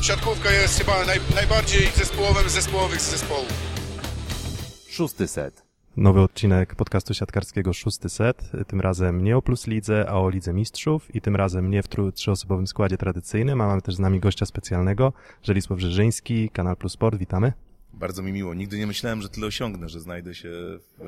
siatkówka jest chyba naj, najbardziej zespołowym z zespołowych zespołów. Szósty set. Nowy odcinek podcastu siatkarskiego Szósty Set. Tym razem nie o Plus Lidze, a o Lidze Mistrzów i tym razem nie w tru- trzyosobowym składzie tradycyjnym, a mamy też z nami gościa specjalnego, Żelisław Żyżyński, Kanal Plus Sport. Witamy. Bardzo mi miło. Nigdy nie myślałem, że tyle osiągnę, że znajdę się w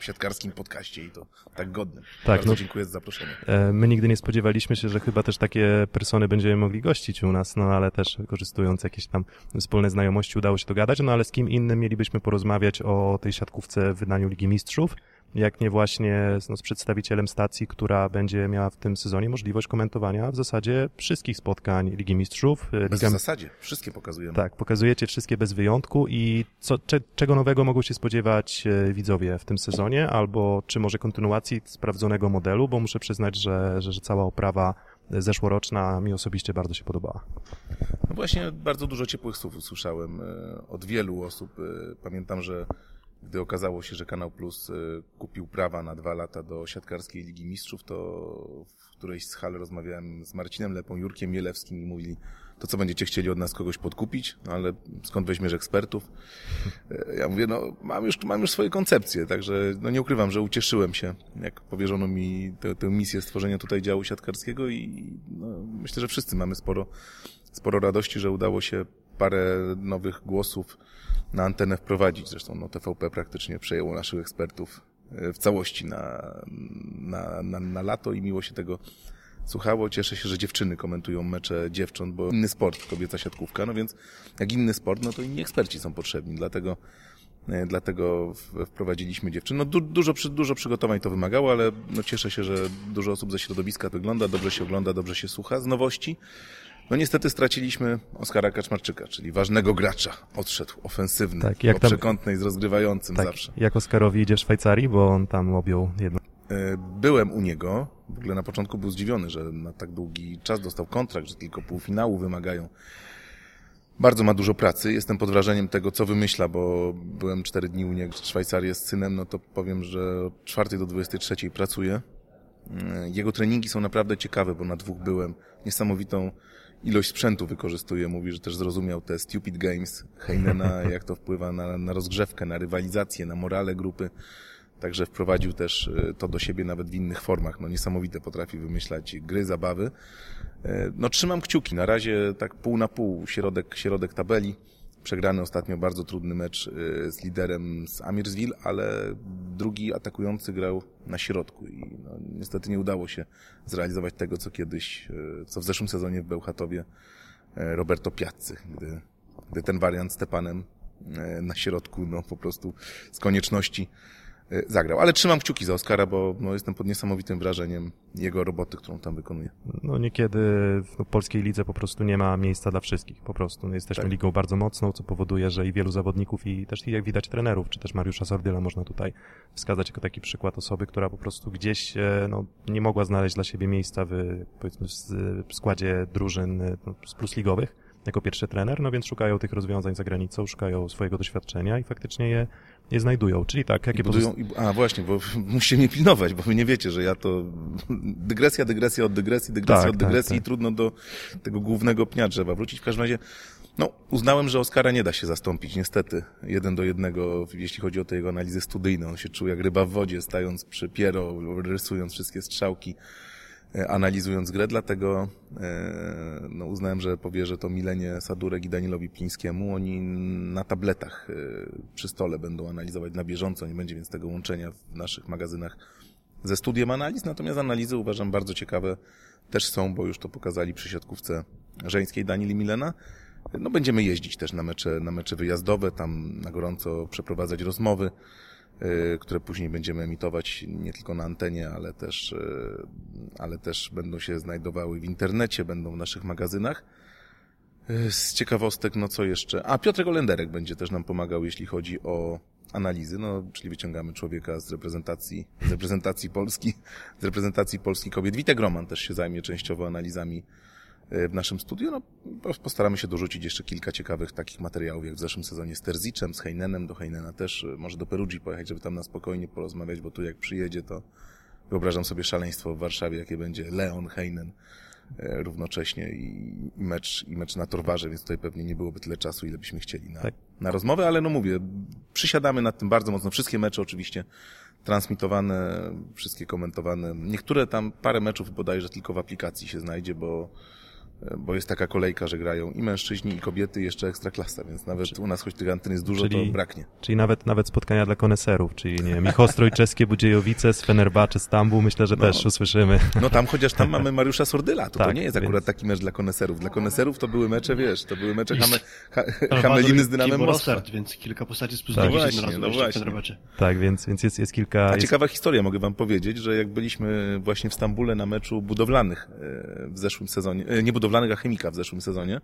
y, siatkarskim podcaście i to tak godnym. Tak, Bardzo no- dziękuję za zaproszenie. E, My nigdy nie spodziewaliśmy się, że chyba też takie persony będziemy mogli gościć u nas, no ale też wykorzystując jakieś tam wspólne znajomości udało się dogadać, no ale z kim innym mielibyśmy porozmawiać o tej siatkówce w wydaniu Ligi Mistrzów, jak nie właśnie z- no, z przedstawicielem stacji, która będzie miała w tym sezonie możliwość komentowania w zasadzie wszystkich spotkań Ligi Mistrzów. Bez Liga- w zasadzie. Wszystkie pokazujemy. Tak, pokazujecie wszystkie bez wyjątku i co, cze, czego nowego mogą się spodziewać e, widzowie w tym sezonie, albo czy może kontynuacji sprawdzonego modelu, bo muszę przyznać, że, że, że cała oprawa zeszłoroczna mi osobiście bardzo się podobała. No właśnie bardzo dużo ciepłych słów usłyszałem y, od wielu osób. Y, Pamiętam, że gdy okazało się, że Kanał Plus y, kupił prawa na dwa lata do siatkarskiej Ligi Mistrzów, to w którejś z hal rozmawiałem z Marcinem Lepą, Jurkiem Mielewskim i mówili, to co będziecie chcieli od nas kogoś podkupić? No ale skąd weźmiesz ekspertów? Y, Ja mówię, no mam już, mam już swoje koncepcje, także no nie ukrywam, że ucieszyłem się, jak powierzono mi tę misję stworzenia tutaj działu siatkarskiego i no, myślę, że wszyscy mamy sporo, sporo radości, że udało się parę nowych głosów na antenę wprowadzić. Zresztą no, TVP praktycznie przejęło naszych ekspertów e, w całości na, na, na, na lato i miło się tego słuchało. Cieszę się, że dziewczyny komentują mecze dziewcząt, bo inny sport, kobieca siatkówka, no więc jak inny sport, no to inni eksperci są potrzebni, dlatego e, Dlatego wprowadziliśmy dziewczyny. No du, dużo, dużo przygotowań to wymagało, ale no cieszę się, że dużo osób ze środowiska wygląda, dobrze się ogląda, dobrze się słucha. Z nowości no niestety straciliśmy Oskara Kaczmarczyka, czyli ważnego gracza. Odszedł, ofensywny, Tak, jak po przekątnej z rozgrywającym Tak, zawsze. jak Oskarowi idzie w Szwajcarii, bo on tam objął jedno. E, Byłem u niego, w ogóle na początku był zdziwiony, że na tak długi czas dostał kontrakt, że tylko półfinału wymagają. Bardzo ma dużo pracy, jestem pod wrażeniem tego, co wymyśla, bo byłem cztery dni u niego w Szwajcarii z synem, no to powiem, że od czwartej do 23 pracuje. E, Jego treningi są naprawdę ciekawe, bo na dwóch byłem. Niesamowitą ilość sprzętu wykorzystuje. Mówi, że też zrozumiał te stupid games Heinena, jak to wpływa na, na rozgrzewkę, na rywalizację, na morale grupy. Także wprowadził też e, to do siebie nawet w innych formach. No niesamowite potrafi wymyślać gry, zabawy. E, No trzymam kciuki. Na razie tak pół na pół, środek, środek tabeli. Przegrany ostatnio bardzo trudny mecz e, z liderem z Amirsville, ale drugi atakujący grał na środku i niestety nie udało się zrealizować tego, co kiedyś, e, co w zeszłym sezonie w Bełchatowie e, Roberto Piazzy, gdy, gdy ten wariant z Stepanem e, na środku, no po prostu z konieczności zagrał. Ale trzymam kciuki za Oskara, bo no, jestem pod niesamowitym wrażeniem jego roboty, którą tam wykonuje. No niekiedy w polskiej lidze po prostu nie ma miejsca dla wszystkich, po prostu. No, jesteśmy Tak. ligą bardzo mocną, co powoduje, że i wielu zawodników i też jak widać trenerów, czy też Mariusza Sordyla można tutaj wskazać jako taki przykład osoby, która po prostu gdzieś e, no, nie mogła znaleźć dla siebie miejsca w, powiedzmy, w- składzie drużyn e, no, z plusligowych jako pierwszy trener, no więc szukają tych rozwiązań za granicą, szukają swojego doświadczenia i faktycznie je, je znajdują. Czyli tak, jakie I budują, a właśnie, bo musicie mnie pilnować, bo wy nie wiecie, że ja to dygresja, dygresja od dygresji, dygresja Tak, od tak, dygresji tak. i trudno do tego głównego pnia trzeba wrócić. W każdym razie, no, uznałem, że Oskara nie da się zastąpić, niestety, jeden do jednego, jeśli chodzi o te jego analizy studyjne. On się czuł jak ryba w wodzie, stając przy piero, rysując wszystkie strzałki, analizując grę, dlatego e, no, uznałem, że powierzę to Milenie Sadurek i Danielowi Plińskiemu. Oni na tabletach e, przy stole będą analizować na bieżąco, nie będzie więc tego łączenia w naszych magazynach ze studiem analiz, natomiast analizy uważam bardzo ciekawe też są, bo już to pokazali przy siatkówce żeńskiej Daniel i Milena. No będziemy jeździć też na mecze, na mecze wyjazdowe, tam na gorąco przeprowadzać rozmowy, które później będziemy emitować nie tylko na antenie, ale też, y, ale też będą się znajdowały w internecie, będą w naszych magazynach. Y, Z ciekawostek, no co jeszcze? A, Piotrek Olenderek będzie też nam pomagał, jeśli chodzi o analizy, no, czyli wyciągamy człowieka z reprezentacji, z reprezentacji Polski, z reprezentacji Polski kobiet. Witek Roman też się zajmie częściowo analizami y, w naszym studiu. No, postaramy się dorzucić jeszcze kilka ciekawych takich materiałów, jak w zeszłym sezonie z Terziczem, z Heinenem, do Heinena też, y, może do Perugii pojechać, żeby tam na spokojnie porozmawiać, bo tu jak przyjedzie, to wyobrażam sobie szaleństwo w Warszawie, jakie będzie Leon Heinen e, równocześnie i, i mecz, i mecz na Torwarze, więc tutaj pewnie nie byłoby tyle czasu, ile byśmy chcieli na, Tak. na rozmowę, ale no mówię, przysiadamy nad tym bardzo mocno. Wszystkie mecze oczywiście transmitowane, wszystkie komentowane. Niektóre tam, parę meczów bodajże tylko w aplikacji się znajdzie, bo bo jest taka kolejka, że grają i mężczyźni, i kobiety, i jeszcze ekstraklasa, więc nawet u nas, choć tych antyn jest dużo, Czyli- to braknie. Czyli nawet, nawet spotkania dla koneserów, czyli nie wiem, Michostrój czeskie, Budziejowice, Sfenerbacze, Stambuł, myślę, że No. też usłyszymy. No tam chociaż tam mamy Mariusza Sordyla, to, to Tak, nie jest więc- akurat taki mecz dla koneserów. Dla koneserów to były mecze, wiesz, to były mecze hame, ha, Hameliny z Dynamem Moskwa. Więc kilka postaci z plus No 10 właśnie, no właśnie. Tak, więc, więc jest, jest kilka... A Jest, ciekawa historia, mogę wam powiedzieć, że jak byliśmy właśnie w Stambule na meczu budowlanych e, w zeszłym sezonie, e, nie budowlanych, a chemika w zeszłym sezonie,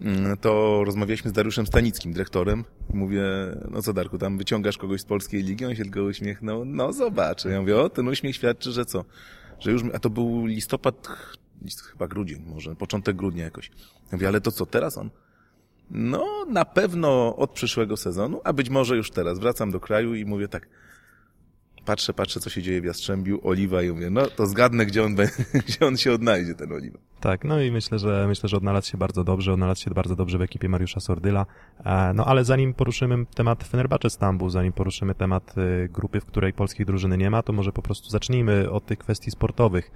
mm, to rozmawialiśmy z Dariuszem Stanickim, dyrektorem mówię, no co Darku, tam wyciągasz kogoś z polskiej ligi? On się tylko uśmiechnął, no zobacz. Ja mówię, o, ten uśmiech świadczy, że co? Że już, a to był listopad, ch- list, chyba grudzień może, początek grudnia jakoś. Ja mówię, ale to co, teraz on? No, na pewno od przyszłego sezonu, a być może już teraz. Wracam do kraju i mówię tak, patrzę, patrzę, co się dzieje w Jastrzębiu, Oliwa i mówię, no to zgadnę, gdzie on, gdzie on się odnajdzie, ten Oliwa. Tak, no i myślę, że myślę, że odnalazł się bardzo dobrze, odnalazł się bardzo dobrze w ekipie Mariusza Sordyla. E, No ale zanim poruszymy temat Fenerbahce Stambuł, zanim poruszymy temat e, grupy, w której polskiej drużyny nie ma, to może po prostu zacznijmy od tych kwestii sportowych.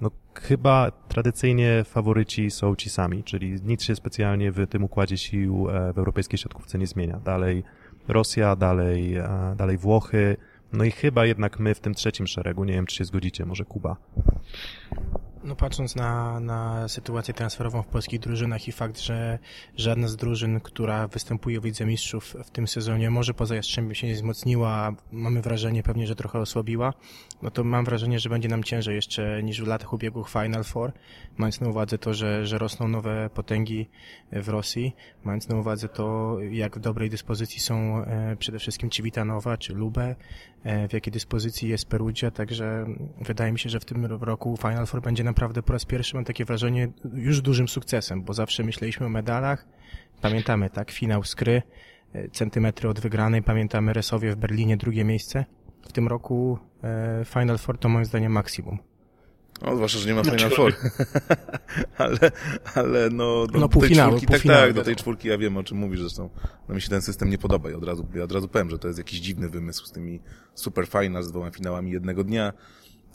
No chyba tradycyjnie faworyci są ci sami, czyli nic się specjalnie w tym układzie sił e, w europejskiej siatkówce nie zmienia. Dalej Rosja, dalej, e, dalej Włochy, no i chyba jednak my w tym trzecim szeregu, nie wiem czy się zgodzicie, może Kuba. No patrząc na, na sytuację transferową w polskich drużynach i fakt, że żadna z drużyn, która występuje w Lidze Mistrzów w tym sezonie, może poza Jastrzębiem się nie wzmocniła, mamy wrażenie pewnie, że trochę osłabiła, no to mam wrażenie, że będzie nam ciężej jeszcze niż w latach ubiegłych Final Four, mając na uwadze to, że, że rosną nowe potęgi w Rosji, mając na uwadze to, jak w dobrej dyspozycji są e, przede wszystkim Civitanowa czy Lube, w jakiej dyspozycji jest Perugia, także wydaje mi się, że w tym roku Final Four będzie naprawdę po raz pierwszy, mam takie wrażenie, już dużym sukcesem, bo zawsze myśleliśmy o medalach, pamiętamy, tak, finał Skry, e, centymetry od wygranej, pamiętamy Resowie w Berlinie, drugie miejsce, w tym roku e, Final Four to moim zdaniem maksimum. No, zwłaszcza, że nie ma Final Four. ale, ale no, do, No, tej półfinały, czwórki, tak, półfinały, tak, do tej czwórki ja wiem, o czym mówisz zresztą. No mi się ten system nie podoba i od razu, ja od razu powiem, że to jest jakiś dziwny wymysł z tymi super finals, z dwoma finałami jednego dnia,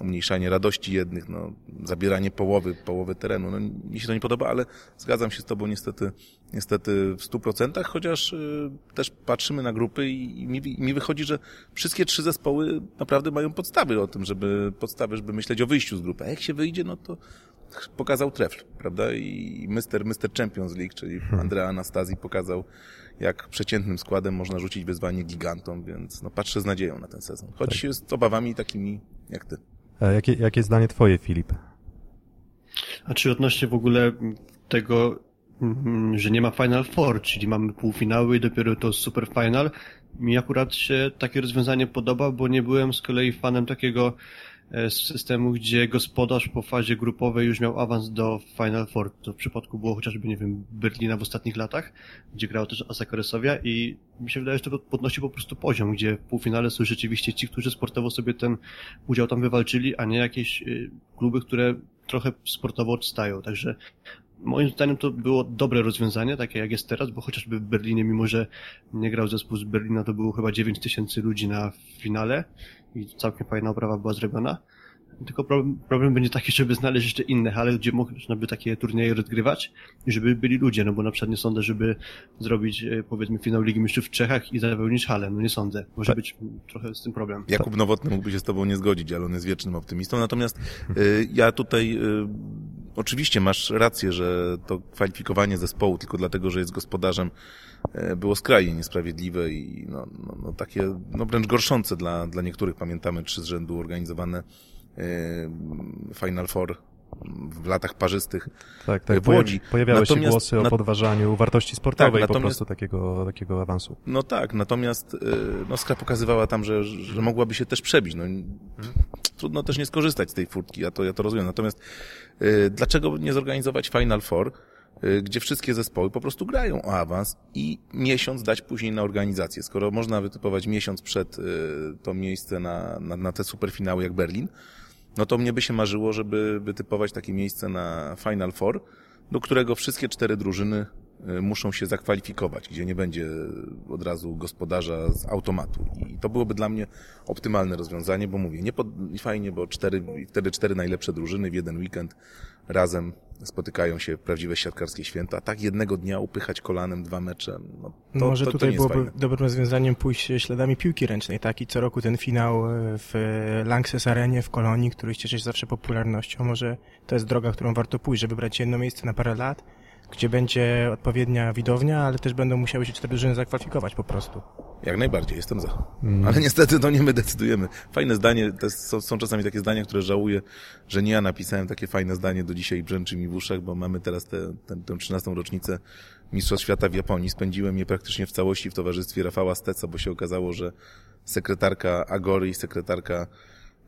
umniejszanie radości jednych, no, zabieranie połowy, połowy terenu. No, mi się to nie podoba, ale zgadzam się z tobą niestety, niestety w stu procentach, chociaż y, też patrzymy na grupy i, i mi, mi wychodzi, że wszystkie trzy zespoły naprawdę mają podstawy o tym, żeby, podstawy, żeby myśleć o wyjściu z grupy. A jak się wyjdzie, no to pokazał trefl, prawda? I Mr. Mr. Champions League, czyli Andrea Anastazji pokazał, jak przeciętnym składem można rzucić wyzwanie gigantom, więc no patrzę z nadzieją na ten sezon. Choć z obawami takimi jak ty. E, Jakie, jakie zdanie twoje, Filip? A czy odnośnie w ogóle tego, mm, że nie ma Final Four, czyli mamy półfinały i dopiero to super final, mi akurat się takie rozwiązanie podoba, bo nie byłem z kolei fanem takiego e, systemu, gdzie gospodarz po fazie grupowej już miał awans do Final Four. To w przypadku było chociażby, nie wiem, Berlina w ostatnich latach, gdzie grał też Asaka Resowia i mi się wydaje, że to podnosi po prostu poziom, gdzie w półfinale są rzeczywiście ci, którzy sportowo sobie ten udział tam wywalczyli, a nie jakieś y, kluby, które trochę sportowo odstają. Także moim zdaniem to było dobre rozwiązanie, takie jak jest teraz, bo chociażby w Berlinie, mimo że nie grał zespół z Berlina, to było chyba 9 tysięcy ludzi na finale i całkiem fajna oprawa była zrobiona. Tylko problem, problem będzie taki, żeby znaleźć jeszcze inne hale, gdzie można by takie turnieje rozgrywać i żeby byli ludzie, no bo na przykład nie sądzę, żeby zrobić e, powiedzmy finał Ligi Mistrzów w Czechach i zapełnić halę, no nie sądzę. Może Tak. być trochę z tym problem. Jakub Nowotny mógłby się z tobą nie zgodzić, ale on jest wiecznym optymistą. Natomiast y, ja tutaj y, oczywiście masz rację, że to kwalifikowanie zespołu tylko dlatego, że jest gospodarzem y, było skrajnie niesprawiedliwe i no, no, no takie no wręcz gorszące dla, dla niektórych. Pamiętamy trzy z rzędu organizowane y, Final Four w latach parzystych Tak, tak. w Łodzi. Pojawiały się Natomiast głosy o podważaniu wartości sportowej Tak, po prostu takiego, takiego awansu. No tak, natomiast y, no, Skra pokazywała tam, że, że mogłaby się też przebić. No, trudno też nie skorzystać z tej furtki, ja to, ja to rozumiem. Natomiast y, dlaczego nie zorganizować Final Four, gdzie wszystkie zespoły po prostu grają o awans i miesiąc dać później na organizację. Skoro można wytypować miesiąc przed to miejsce na, na, na te superfinały jak Berlin, no to mnie by się marzyło, żeby wytypować takie miejsce na Final Four, do którego wszystkie cztery drużyny muszą się zakwalifikować, gdzie nie będzie od razu gospodarza z automatu. I to byłoby dla mnie optymalne rozwiązanie, bo mówię, nie pod, fajnie, bo cztery, wtedy cztery najlepsze drużyny w jeden weekend razem spotykają się prawdziwe siatkarskie święta, a tak jednego dnia upychać kolanem dwa mecze, no to, Może to, to tutaj byłoby dobrym rozwiązaniem pójść śladami piłki ręcznej, tak? I co roku ten finał e, w Lanxess Arenie w Kolonii, który cieszy się zawsze popularnością. Może to jest droga, którą warto pójść, żeby brać jedno miejsce na parę lat, gdzie będzie odpowiednia widownia, ale też będą musiały się cztery drużyny zakwalifikować po prostu. Jak najbardziej, jestem za. Ale niestety to nie my decydujemy. Fajne zdanie, są, są czasami takie zdania, które żałuję, że nie ja napisałem takie fajne zdanie, do dzisiaj brzęczy mi w uszach, bo mamy teraz tę te, tę 13. rocznicę Mistrzostw Świata w Japonii. Spędziłem je praktycznie w całości w towarzystwie Rafała Steca, bo się okazało, że sekretarka Agory i sekretarka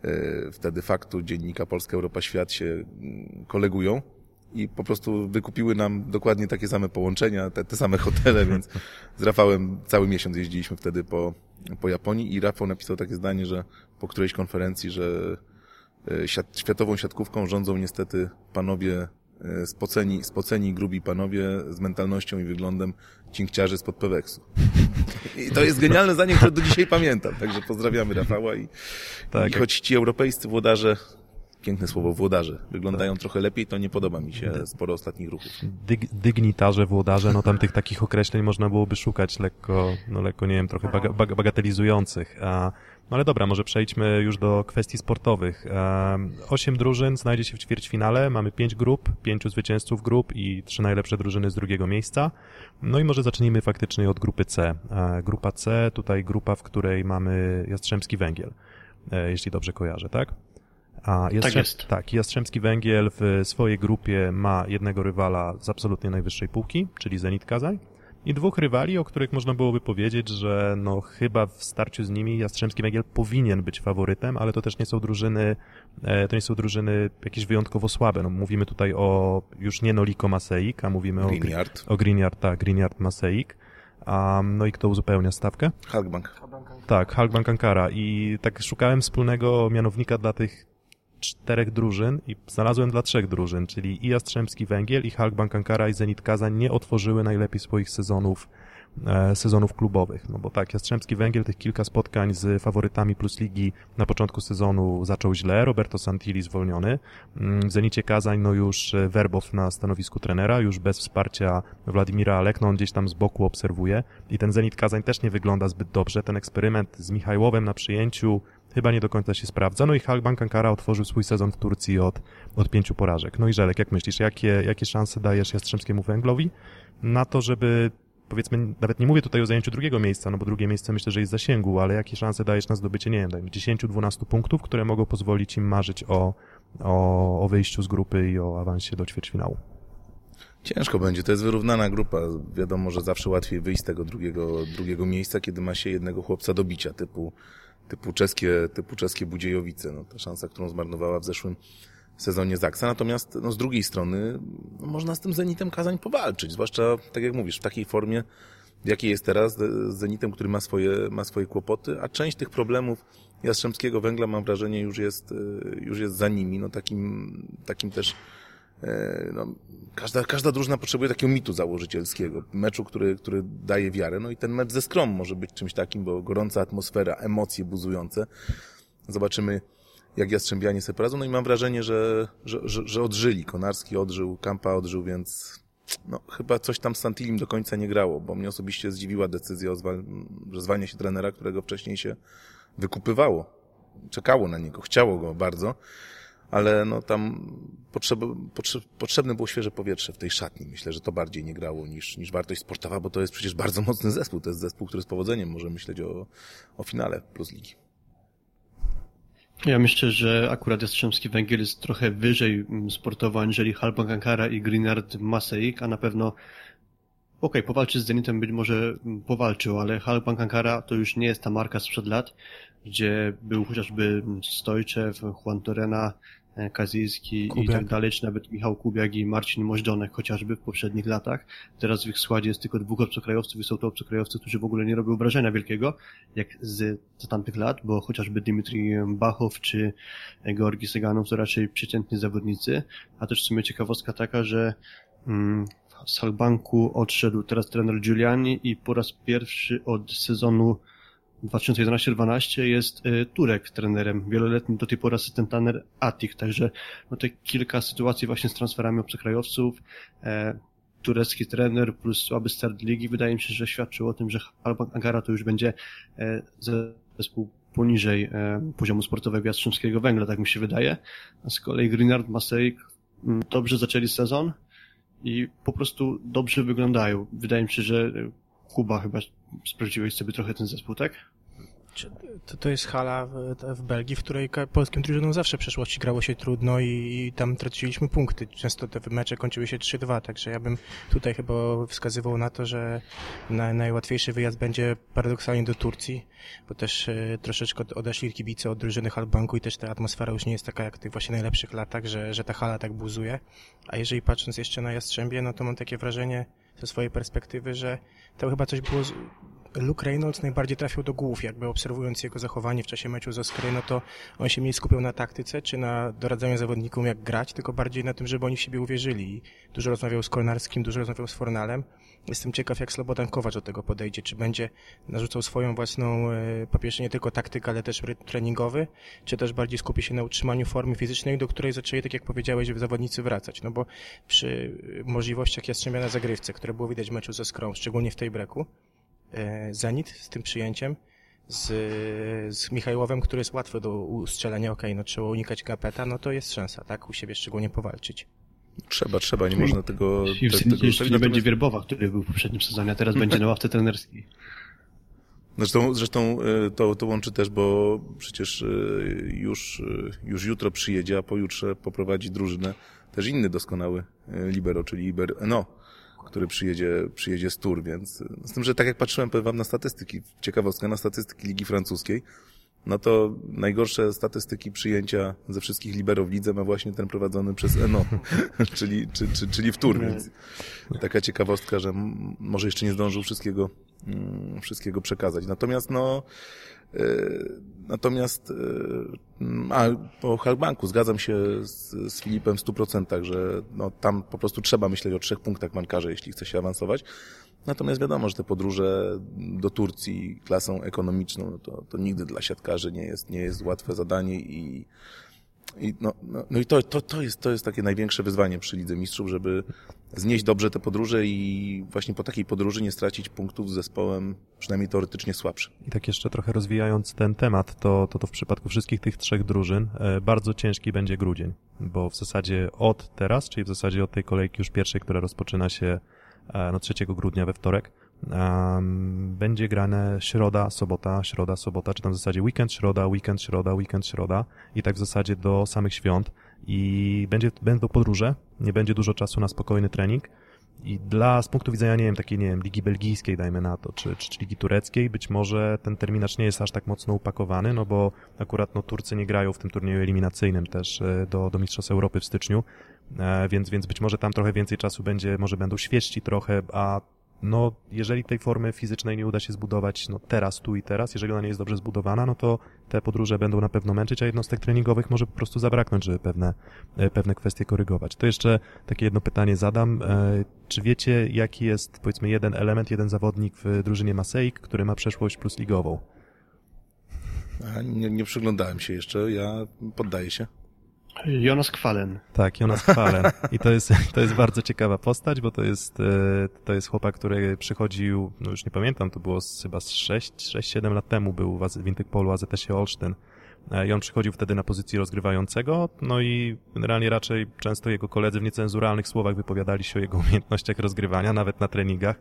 e, wtedy faktu dziennika Polska Europa Świat się mm, kolegują i po prostu wykupiły nam dokładnie takie same połączenia, te, te same hotele, więc z Rafałem cały miesiąc jeździliśmy wtedy po, po Japonii i Rafał napisał takie zdanie, że po którejś konferencji, że e, siat, światową siatkówką rządzą niestety panowie e, spoceni, spoceni grubi panowie z mentalnością i wyglądem cinkciarzy spod Peweksu. I to jest genialne zdanie, które do dzisiaj pamiętam. Także pozdrawiamy Rafała i, Tak, i choć ci europejscy włodarze piękne słowo włodarze, wyglądają trochę lepiej, to nie podoba mi się sporo ostatnich ruchów. Dyg, dygnitarze, włodarze, no tam tych takich określeń można byłoby szukać lekko, no lekko, nie wiem, trochę baga, baga, bagatelizujących. A, no ale dobra, może przejdźmy już do kwestii sportowych. Um, osiem drużyn znajdzie się w ćwierćfinale, mamy pięć grup, pięciu zwycięzców grup i trzy najlepsze drużyny z drugiego miejsca. No i może zacznijmy faktycznie od grupy C. E, grupa C, tutaj grupa, w której mamy Jastrzębski Węgiel, e, jeśli dobrze kojarzę, tak? A Tak jest. Tak, Jastrzębski Węgiel w swojej grupie ma jednego rywala z absolutnie najwyższej półki, czyli Zenit Kazań, i dwóch rywali, o których można byłoby powiedzieć, że no chyba w starciu z nimi Jastrzębski Węgiel powinien być faworytem, ale to też nie są drużyny, e, to nie są drużyny jakieś wyjątkowo słabe. No, mówimy tutaj o już nie Noliko Maseik, a mówimy Green o, o Greenyard, tak, Greenyard Maseik. Um, no i kto uzupełnia stawkę? Halkbank. Tak, Halkbank Ankara i tak szukałem wspólnego mianownika dla tych czterech drużyn i znalazłem dla trzech drużyn, czyli i Jastrzębski Węgiel, i Halkbank Ankara, i Zenit Kazań nie otworzyły najlepiej swoich sezonów e, sezonów klubowych. No bo tak, Jastrzębski Węgiel tych kilka spotkań z faworytami plus ligi na początku sezonu zaczął źle, Roberto Santilli zwolniony, Mm, w Zenicie Kazań no już e, Werbow na stanowisku trenera, już bez wsparcia Władimira Alek, no on gdzieś tam z boku obserwuje i ten Zenit Kazań też nie wygląda zbyt dobrze, ten eksperyment z Michajłowem na przyjęciu chyba nie do końca się sprawdza, no i Halkbank Ankara otworzył swój sezon w Turcji od, od pięciu porażek. No i Żelek, jak myślisz, jakie, jakie szanse dajesz Jastrzębskiemu Węglowi na to, żeby powiedzmy, nawet nie mówię tutaj o zajęciu drugiego miejsca, no bo drugie miejsce myślę, że jest w zasięgu, ale jakie szanse dajesz na zdobycie, nie wiem, dajmy 10-12 punktów, które mogą pozwolić im marzyć o, o, o wyjściu z grupy i o awansie do ćwierćfinału. Ciężko będzie, to jest wyrównana grupa. Wiadomo, że zawsze łatwiej wyjść z tego drugiego, drugiego miejsca, kiedy ma się jednego chłopca do bicia, typu, typu czeskie, typu czeskie Budziejowice. No, ta szansa, którą zmarnowała w zeszłym sezonie Zaksa. Natomiast no, z drugiej strony no, można z tym Zenitem Kazań powalczyć, zwłaszcza, tak jak mówisz, w takiej formie, w jakiej jest teraz, z Zenitem, który ma swoje, ma swoje kłopoty, a część tych problemów Jastrzębskiego Węgla, mam wrażenie, już jest, y, już jest za nimi. No, takim, takim też no, każda, każda drużyna potrzebuje takiego mitu założycielskiego, meczu, który, który daje wiarę. No i ten mecz ze Skrom może być czymś takim, bo gorąca atmosfera, emocje buzujące. Zobaczymy, jak Jastrzębianie sobie poradzą. No i mam wrażenie, że, że, że, że odżyli. Konarski odżył, Kampa odżył, więc no, chyba coś tam z Santilim do końca nie grało, bo mnie osobiście zdziwiła decyzja o zwal- że zwalnia się trenera, którego wcześniej się wykupywało. Czekało na niego, chciało go bardzo, ale no tam potrzeb, potrzeb, potrzebne było świeże powietrze w tej szatni. Myślę, że to bardziej nie grało niż, niż wartość sportowa, bo to jest przecież bardzo mocny zespół. To jest zespół, który z powodzeniem może myśleć o, o finale plus ligi. Ja myślę, że akurat Jastrzębski Węgiel jest trochę wyżej mm, sportowo aniżeli Halbank Ankara i Greenard Maseik, a na pewno okej, powalczy z Zenitem być może mm, powalczył, ale Halbank Ankara to już nie jest ta marka sprzed lat, gdzie był chociażby mm, Stojczew, Juan Torena, e, Kazijski Kubiak. i tak dalej, czy nawet Michał Kubiak i Marcin Moździonek chociażby w poprzednich latach. Teraz w ich składzie jest tylko dwóch obcokrajowców i są to obcokrajowcy, którzy w ogóle nie robią wrażenia wielkiego, jak z, z tamtych lat, bo chociażby Dimitri Bachow czy Georgi Seganow to raczej przeciętni zawodnicy, a też w sumie ciekawostka taka, że mm, z Halbanku odszedł teraz trener Giuliani i po raz pierwszy od sezonu 2011-12 jest y, Turek trenerem, wieloletni do tej pory asystent Atik, także no te kilka sytuacji właśnie z transferami obcokrajowców, e, turecki trener plus słaby start ligi, wydaje mi się, że świadczył o tym, że Halbank Angara to już będzie e, zespół poniżej e, poziomu sportowego Jastrzębskiego Węgla, tak mi się wydaje, a z kolei Greenard Masejk mm, dobrze zaczęli sezon i po prostu dobrze wyglądają. Wydaje mi się, że Kuba chyba sprawdziłeś sobie trochę ten zespół, tak? To, to jest hala w, w Belgii, w której polskim drużynom zawsze w przeszłości grało się trudno i, i tam traciliśmy punkty. Często te mecze kończyły się 3-2, także ja bym tutaj chyba wskazywał na to, że na, najłatwiejszy wyjazd będzie paradoksalnie do Turcji, bo też e, troszeczkę od- odeszli kibice od drużyny Halbanku i też ta atmosfera już nie jest taka jak w tych właśnie najlepszych latach, że, że ta hala tak buzuje. A jeżeli patrząc jeszcze na Jastrzębie, no to mam takie wrażenie ze swojej perspektywy, że to chyba coś było Luke Reynolds najbardziej trafił do głów, jakby obserwując jego zachowanie w czasie meczu z Oskary, no to on się mniej skupiał na taktyce, czy na doradzaniu zawodnikom jak grać, tylko bardziej na tym, żeby oni w siebie uwierzyli. Dużo rozmawiał z Kolnarskim, dużo rozmawiał z Fornalem. Jestem ciekaw, jak Slobodan Kowacz do tego podejdzie, czy będzie narzucał swoją własną, e, po pierwsze nie tylko taktykę, ale też rytm treningowy, czy też bardziej skupi się na utrzymaniu formy fizycznej, do której zaczęli, tak jak powiedziałeś, zawodnicy wracać. No bo przy możliwościach Jastrzębia na zagrywce, które było widać w meczu ze Skrą, szczególnie w tej breku, e, Zenit z tym przyjęciem, z, z Michałowem, który jest łatwy do ustrzelania, okej, no trzeba unikać gapeta, no to jest szansa, tak, u siebie szczególnie powalczyć. Trzeba, trzeba, nie można tego... I w te- tego nie zostawić. będzie Natomiast- Wierbowa, który był w poprzednim sezonie, a teraz będzie na ławce trenerskiej. Zresztą, zresztą e, to, to łączy też, bo przecież e, już, e, już jutro przyjedzie, a pojutrze poprowadzi drużynę też inny doskonały e, libero, czyli Iber Eno, który przyjedzie, przyjedzie z Tour, więc z tym, że tak jak patrzyłem powiem wam na statystyki, ciekawostka, na statystyki Ligi Francuskiej, no to najgorsze statystyki przyjęcia ze wszystkich libero w lidze ma właśnie ten prowadzony przez Eno, czyli, czy, czy, czyli w Tour, więc taka ciekawostka, że może jeszcze nie zdążył wszystkiego, wszystkiego przekazać. Natomiast no, e, natomiast e, mm, a po Halbanku zgadzam się z, z Filipem w 100%, że no, tam po prostu trzeba myśleć o trzech punktach mankarze, jeśli chce się awansować. Natomiast wiadomo, że te podróże do Turcji klasą ekonomiczną, no to, to nigdy dla siatkarzy nie jest, nie jest łatwe zadanie i, i no, no, no i to, to, to, jest, to jest takie największe wyzwanie przy Lidze Mistrzów, żeby znieść dobrze te podróże i właśnie po takiej podróży nie stracić punktów z zespołem przynajmniej teoretycznie słabszym. I tak jeszcze trochę rozwijając ten temat, to, to, to w przypadku wszystkich tych trzech drużyn e, bardzo ciężki będzie grudzień, bo w zasadzie od teraz, czyli w zasadzie od tej kolejki już pierwszej, która rozpoczyna się e, no, 3 grudnia we wtorek, będzie grane środa, sobota, środa, sobota, czy tam w zasadzie weekend, środa, weekend, środa, weekend, środa i tak w zasadzie do samych świąt. I będzie, będą podróże, nie będzie dużo czasu na spokojny trening, i dla, z punktu widzenia, nie wiem, takiej, nie wiem, ligi belgijskiej, dajmy na to, czy, czy, czy ligi tureckiej, być może ten terminarz nie jest aż tak mocno upakowany, no bo akurat, no, Turcy nie grają w tym turnieju eliminacyjnym też e, do, do Mistrzostw Europy w styczniu, e, więc, więc być może tam trochę więcej czasu będzie, może będą świeżsi trochę, a no, jeżeli tej formy fizycznej nie uda się zbudować, no, teraz, tu i teraz, jeżeli ona nie jest dobrze zbudowana, no to te podróże będą na pewno męczyć, a jednostek treningowych może po prostu zabraknąć, żeby pewne, e, pewne kwestie korygować. To jeszcze takie jedno pytanie zadam. E, Czy wiecie, jaki jest, powiedzmy, jeden element, jeden zawodnik w drużynie Maseik, który ma przeszłość plus ligową? Nie, nie przyglądałem się jeszcze, ja poddaję się. Jonas Kwalen. Tak, Jonas Kwalen. I to jest, to jest bardzo ciekawa postać, bo to jest, e, to jest chłopak, który przychodził, no już nie pamiętam, to było chyba z 6-7 lat temu był w, Interpolu AZS-ie Olsztyn. E, I on przychodził wtedy na pozycji rozgrywającego, no i generalnie raczej często jego koledzy w niecenzuralnych słowach wypowiadali się o jego umiejętnościach rozgrywania, nawet na treningach.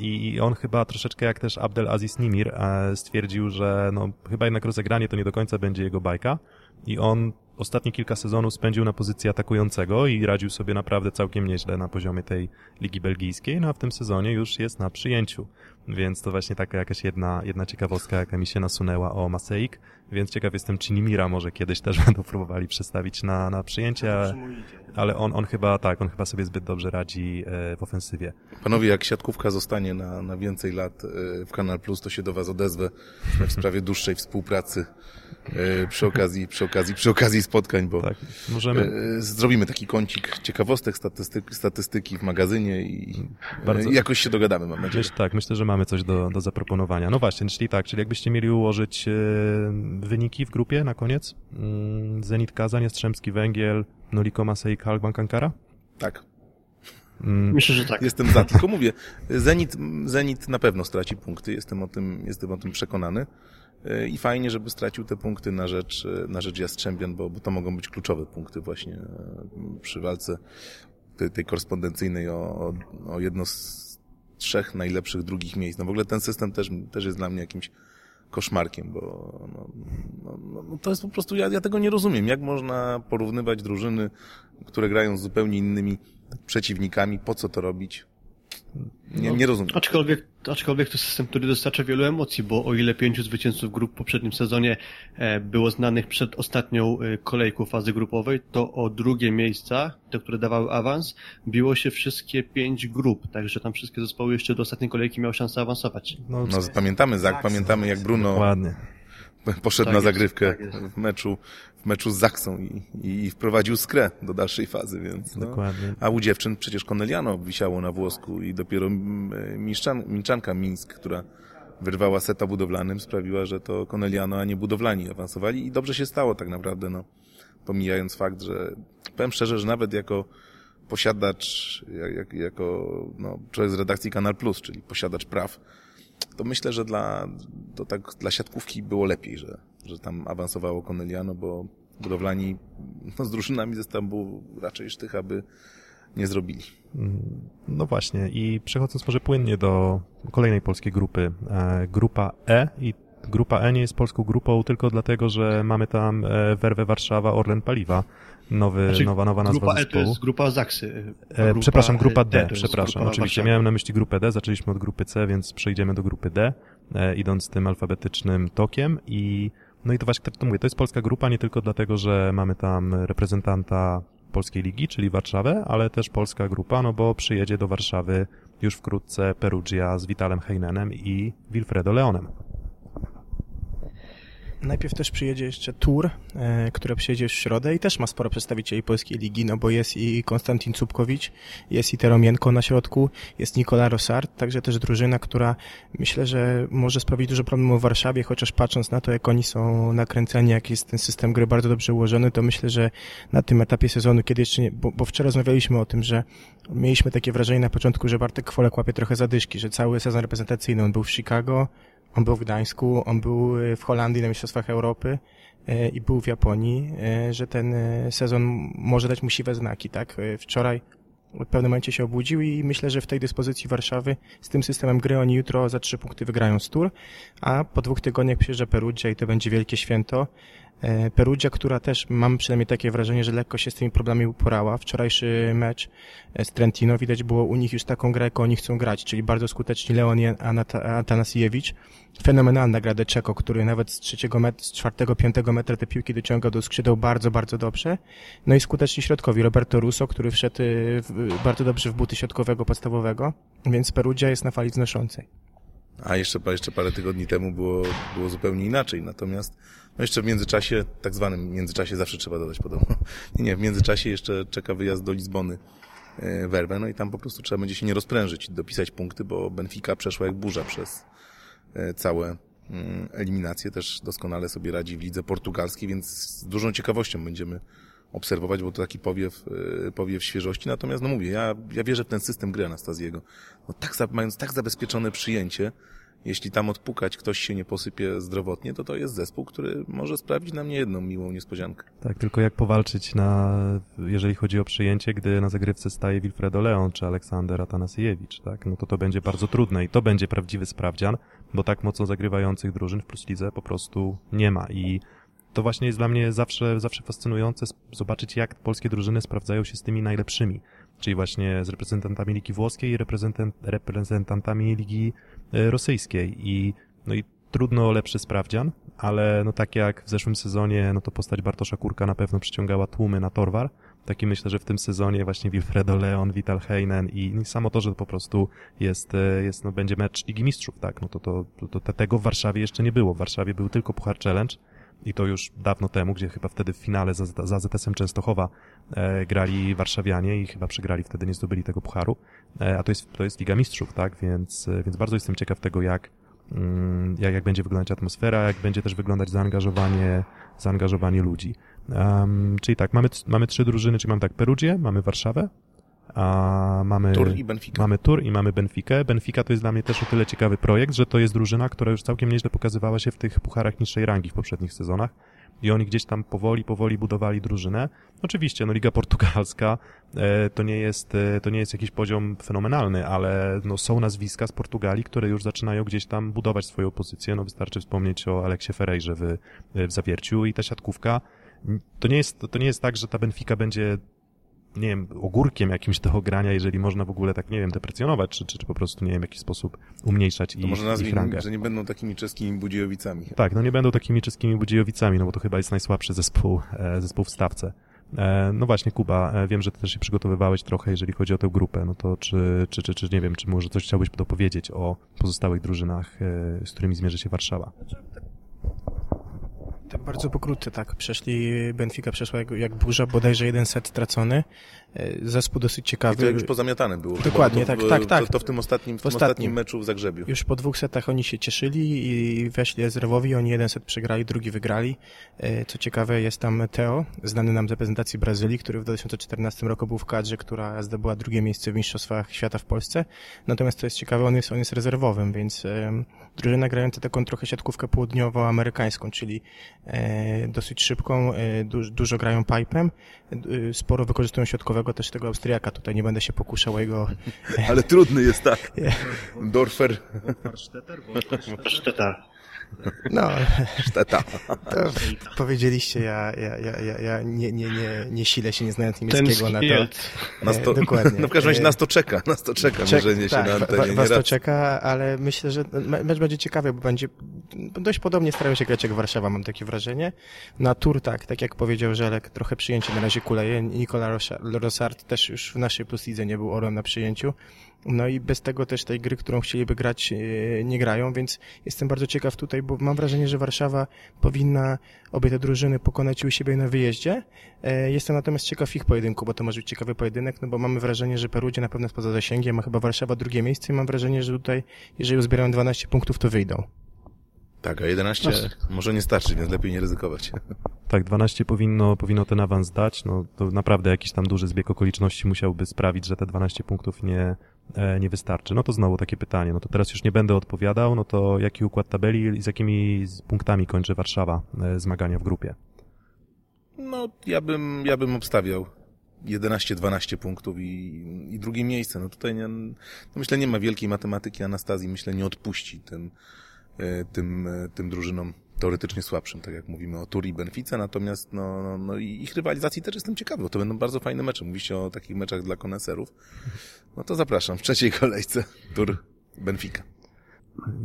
I on chyba troszeczkę jak też Abdel Aziz Nimir e, stwierdził, że no, chyba jednak rozegranie to nie do końca będzie jego bajka i on ostatnie kilka sezonów spędził na pozycji atakującego i radził sobie naprawdę całkiem nieźle na poziomie tej ligi belgijskiej, no a w tym sezonie już jest na przyjęciu. Więc to właśnie taka jakaś jedna, jedna ciekawostka, jaka mi się nasunęła o Maseik, więc ciekaw jestem, czy Nimira może kiedyś też będą próbowali przestawić na, na przyjęcie, ale on, on chyba, tak, on chyba sobie zbyt dobrze radzi e, w ofensywie. Panowie, jak siatkówka zostanie na, na więcej lat e, w Kanal Plus, to się do was odezwę w sprawie dłuższej współpracy e, przy okazji, przy okazji, przy okazji spotkań, bo Tak, możemy, zrobimy taki kącik ciekawostek, statystyk, statystyki w magazynie i Bardzo- jakoś się dogadamy, mam nadzieję. Myśl, tak, myślę, że mamy coś do, do zaproponowania. No właśnie, czyli tak, czyli jakbyście mieli ułożyć wyniki w grupie na koniec? Mm, Zenit Kazań, Jastrzębski Węgiel, Nuliko Masej, Halban Ankara? Tak. Mm, Myślę, że tak. Jestem za, tylko mówię, Zenit, Zenit na pewno straci punkty, jestem o tym, jestem o tym przekonany. E, I fajnie, żeby stracił te punkty na rzecz, e, na rzecz Jastrzębian, bo, bo to mogą być kluczowe punkty właśnie e, przy walce tej, tej korespondencyjnej o, o, o jedno z trzech najlepszych drugich miejsc. No w ogóle ten system też, też jest dla mnie jakimś koszmarkiem, bo no, no, no, no to jest po prostu, ja, ja tego nie rozumiem. Jak można porównywać drużyny, które grają z zupełnie innymi przeciwnikami? Po co to robić? Nie, nie rozumiem. Aczkolwiek, aczkolwiek to system, który dostarcza wielu emocji, bo o ile pięciu zwycięzców grup w poprzednim sezonie e, było znanych przed ostatnią e, kolejką fazy grupowej, to o drugie miejsca, te, które dawały awans, biło się wszystkie pięć grup, także tam wszystkie zespoły jeszcze do ostatniej kolejki miały szansę awansować. no, No, pamiętamy, Zak, pamiętamy jak Bruno dokładnie. poszedł Tak na jest, zagrywkę tak jest. w meczu, w meczu z Zaksą i, i wprowadził skrę do dalszej fazy, więc no. Dokładnie. A u dziewczyn przecież Corneliano wisiało na włosku i dopiero mm, Miszczan, Minczanka Mińsk, która wyrwała seta budowlanym, sprawiła, że to Corneliano, a nie budowlani awansowali i dobrze się stało tak naprawdę, no. Pomijając fakt, że powiem szczerze, że nawet jako posiadacz, jak, jako no, człowiek z redakcji Kanal Plus, czyli posiadacz praw, to myślę, że dla, to tak, dla siatkówki było lepiej, że, że tam awansowało Corneliano, bo budowlani no, z drużynami ze Stambułu raczej sztycha by nie zrobili. No właśnie, i przechodząc może płynnie do kolejnej polskiej grupy, e, grupa E i grupa E nie jest polską grupą tylko dlatego, że mamy tam e, Werwę Warszawa, Orlen Paliwa, nowy, Znaczy, nowa, nowa nazwa grupa E to zespołu. jest grupa Zaksy. a E, grupa przepraszam, grupa D, jest przepraszam, grupa oczywiście. Warszawy. Miałem na myśli grupę D, zaczęliśmy od grupy C, więc przejdziemy do grupy D, e, idąc tym alfabetycznym tokiem i no i to właśnie tak to mówię, to jest polska grupa nie tylko dlatego, że mamy tam reprezentanta polskiej ligi, czyli Warszawę, ale też polska grupa, no bo przyjedzie do Warszawy już wkrótce Perugia z Vitalem Heinenem i Wilfredo Leonem. Najpierw też przyjedzie jeszcze Tour, e, które przyjedzie w środę i też ma sporo przedstawicieli polskiej ligi, no bo jest i Konstantin Cupkowicz, jest i Teromienko na środku, jest Nikola Rosart, także też drużyna, która myślę, że może sprawić dużo problemów w Warszawie, chociaż patrząc na to, jak oni są nakręceni, jak jest ten system gry bardzo dobrze ułożony, to myślę, że na tym etapie sezonu, kiedy jeszcze nie, bo, bo wczoraj rozmawialiśmy o tym, że mieliśmy takie wrażenie na początku, że Bartek Kwolek łapie trochę zadyszki, że cały sezon reprezentacyjny on był w Chicago, on był w Gdańsku, on był e, w Holandii na Mistrzostwach Europy e, i był w Japonii, e, że ten sezon może dać mu siwe znaki, tak? Wczoraj w pewnym momencie się obudził i myślę, że w tej dyspozycji Warszawy z tym systemem gry oni jutro za trzy punkty wygrają z Tour, a po dwóch tygodniach przyjeżdża Perugia i to będzie wielkie święto. E, Perugia, która też mam przynajmniej takie wrażenie, że lekko się z tymi problemami uporała. Wczorajszy mecz e, z Trentino widać było u nich już taką grę, jaką oni chcą grać, czyli bardzo skuteczni Leon Atanasiewicz. Fenomenalna gra Deczeko, który nawet z trzeciego met- z czwartego, piątego metra te piłki dociągał do skrzydeł bardzo, bardzo dobrze. No i skuteczni środkowi Roberto Russo, który wszedł e, bardzo dobrze w buty środkowego podstawowego, więc Perugia jest na fali znoszącej. A jeszcze, jeszcze parę tygodni temu było, było zupełnie inaczej. Natomiast no jeszcze w międzyczasie, tak zwanym międzyczasie zawsze trzeba dodać podobno. Nie, nie, w międzyczasie jeszcze czeka wyjazd do Lizbony e, Werwę, no i tam po prostu trzeba będzie się nie rozprężyć, dopisać punkty, bo Benfica przeszła jak burza przez e, całe mm, eliminacje. Też doskonale sobie radzi w lidze portugalskiej, więc z dużą ciekawością będziemy obserwować, bo to taki powiew, e, powiew świeżości. Natomiast, no mówię, ja, ja wierzę w ten system gry Anastazjego. No, tak, mając tak zabezpieczone przyjęcie, jeśli tam odpukać ktoś się nie posypie zdrowotnie, to to jest zespół, który może sprawić nam niejedną miłą niespodziankę. Tak, tylko jak powalczyć na, jeżeli chodzi o przyjęcie, gdy na zagrywce staje Wilfredo Leon czy Aleksander Atanasiewicz, tak? No to to będzie bardzo trudne i to będzie prawdziwy sprawdzian, bo tak mocno zagrywających drużyn w Plus Lidze po prostu nie ma i to właśnie jest dla mnie zawsze, zawsze fascynujące zobaczyć, jak polskie drużyny sprawdzają się z tymi najlepszymi, czyli właśnie z reprezentantami Ligi Włoskiej i reprezentant, reprezentantami Ligi e, Rosyjskiej. I, no i trudno lepszy sprawdzian, ale no tak jak w zeszłym sezonie, no to postać Bartosza Kurka na pewno przyciągała tłumy na Torwar, taki myślę, że w tym sezonie właśnie Wilfredo Leon, Vital Heinen i, i samo to, że po prostu jest, e, jest no będzie mecz Ligi Mistrzów, tak, no to, to, to, to tego w Warszawie jeszcze nie było, w Warszawie był tylko Puchar Challenge, i to już dawno temu, gdzie chyba wtedy w finale za, za ZS-em Częstochowa e, grali warszawianie i chyba przegrali, wtedy nie zdobyli tego pucharu, e, a to jest, to jest Liga Mistrzów, tak, więc, e, więc bardzo jestem ciekaw tego, jak, mm, jak, jak będzie wyglądać atmosfera, jak będzie też wyglądać zaangażowanie, zaangażowanie ludzi. Um, czyli tak, mamy, mamy trzy drużyny, czyli mamy tak Perugię, mamy Warszawę, a mamy, Tur i Benfica. mamy Tur i mamy Benfikę. Benfica to jest dla mnie też o tyle ciekawy projekt, że to jest drużyna, która już całkiem nieźle pokazywała się w tych pucharach niższej rangi w poprzednich sezonach. I oni gdzieś tam powoli, powoli budowali drużynę. Oczywiście, no Liga Portugalska e, to, nie jest, e, to nie jest jakiś poziom fenomenalny, ale no, są nazwiska z Portugalii, które już zaczynają gdzieś tam budować swoją pozycję. No wystarczy wspomnieć o Aleksie Ferrejrze w, w Zawierciu i ta siatkówka to nie jest, to nie jest tak, że ta Benfica będzie nie wiem, ogórkiem jakimś do ogrania, jeżeli można w ogóle tak, nie wiem, deprecjonować, czy, czy, czy po prostu, nie wiem, w jakiś sposób umniejszać to i, może ich nazwijmy, rangę. że nie będą takimi czeskimi budziejowicami. Tak, no nie będą takimi czeskimi budziejowicami, no bo to chyba jest najsłabszy zespół, e, zespół w stawce. E, no właśnie, Kuba, e, wiem, że ty też się przygotowywałeś trochę, jeżeli chodzi o tę grupę, no to czy, czy, czy, czy nie wiem, czy może coś chciałbyś dopowiedzieć o pozostałych drużynach, e, z którymi zmierzy się Warszawa? Tak bardzo pokrótce, tak. Przeszli, Benfica przeszła jak, jak burza, bodajże jeden set tracony. E, Zespół dosyć I ciekawy. to już pozamiatane było. Dokładnie, to, tak, tak, tak. To, to w tym ostatnim, w, tym ostatnim. ostatnim meczu w Zagrzebiu. Już po dwóch setach oni się cieszyli i weszli rezerwowi. Oni jeden set przegrali, drugi wygrali. E, Co ciekawe, jest tam Teo, znany nam z reprezentacji Brazylii, który w 2014 roku był w kadrze, która zdobyła drugie miejsce w Mistrzostwach Świata w Polsce. Natomiast to jest ciekawe, on jest, on jest rezerwowym, więc drużyna grająca taką trochę siatkówkę południowoamerykańską, czyli dosyć szybką, e, du, dużo grają pipem, e, sporo wykorzystują środkowego też tego Austriaka. Tutaj nie będę się pokuszał o jego Ale trudny jest tak. Dorfer, Szteta. No, Szteta. To powiedzieliście, ja, ja, ja, ja, ja nie, nie, nie, nie silę się, nie znając niemieckiego na to. Nas to, E, dokładnie. No w każdym razie E, nas to czeka, nas to czeka, Czek- mierzenie się tak, na wa- antenie. Was nie to raz. czeka, ale myślę, że me- mecz będzie ciekawy, bo będzie dość podobnie starają się grać jak Warszawa, mam takie wrażenie. Na tur tak, tak jak powiedział Żelek, trochę przyjęcie na razie kuleje. Nikola Rosa- Rosart też już w naszej plus lidze nie był orem na przyjęciu. No i bez tego też tej gry, którą chcieliby grać, e, nie grają, więc jestem bardzo ciekaw tutaj, bo mam wrażenie, że Warszawa powinna obie te drużyny pokonać u siebie na wyjeździe. E, Jestem natomiast ciekaw ich pojedynku, bo to może być ciekawy pojedynek, no bo mamy wrażenie, że Perugia na pewno jest poza zasięgiem, a chyba Warszawa drugie miejsce i mam wrażenie, że tutaj, jeżeli uzbierają 12 punktów, to wyjdą. Tak, a 11 może nie starczy, więc lepiej nie ryzykować. Tak, 12 powinno, powinno ten awans dać. No, to naprawdę jakiś tam duży zbieg okoliczności musiałby sprawić, że te 12 punktów nie, nie wystarczy. No to znowu takie pytanie. No to teraz już nie będę odpowiadał. No to jaki układ tabeli i z jakimi punktami kończy Warszawa e, zmagania w grupie? No, ja bym, ja bym obstawiał 11-12 punktów i, i drugie miejsce. No tutaj nie, no myślę, nie ma wielkiej matematyki. Anastazji, myślę, nie odpuści tym, e, tym, e, tym drużynom teoretycznie słabszym, tak jak mówimy o Turi i Benfice, natomiast no, no, no i ich rywalizacji też jestem ciekawy, bo to będą bardzo fajne mecze. Mówicie o takich meczach dla koneserów. No to zapraszam w trzeciej kolejce Tur Benfica.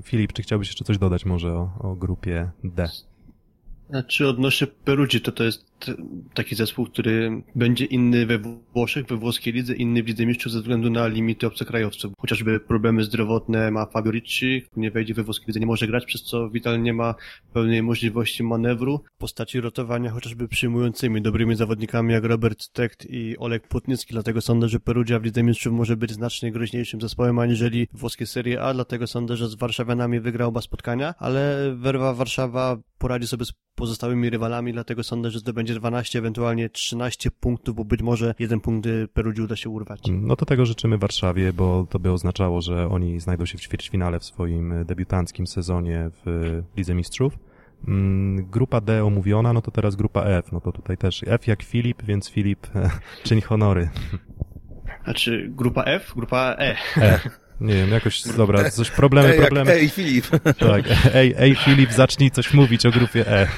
Filip, czy chciałbyś jeszcze coś dodać może o, o grupie D? Znaczy odnośnie Perugii, to to jest taki zespół, który będzie inny we Włoszech, we włoskiej lidze, inny w Lidze Mistrzów ze względu na limity obcokrajowców. Chociażby problemy zdrowotne ma Fabio Ricci, nie wejdzie we włoskiej lidze, nie może grać, przez co Vital nie ma pełnej możliwości manewru w postaci rotowania chociażby przyjmującymi dobrymi zawodnikami jak Robert Techt i Oleg Płotnicki, dlatego sądzę, że Perugia w Lidze Mistrzów może być znacznie groźniejszym zespołem aniżeli włoskie Serie A, dlatego sądzę, że z Warszawianami wygra oba spotkania, ale Werwa Warszawa poradzi sobie z pozostałymi rywalami, dlatego sądzę, że zdobędzie 12, ewentualnie 13 punktów, bo być może jeden punkt Perugii uda się urwać. No to tego życzymy Warszawie, bo to by oznaczało, że oni znajdą się w ćwierćfinale w swoim debiutanckim sezonie w Lidze Mistrzów. Mm, Grupa D omówiona, no to teraz grupa F. No to tutaj też F jak Filip, więc Filip czyń honory. Znaczy, grupa F, grupa E. E. Nie wiem, jakoś, dobra, coś problemy, Ej, jak, problemy. ej, Filip. Tak, ej, ej, Filip, zacznij coś mówić o grupie E.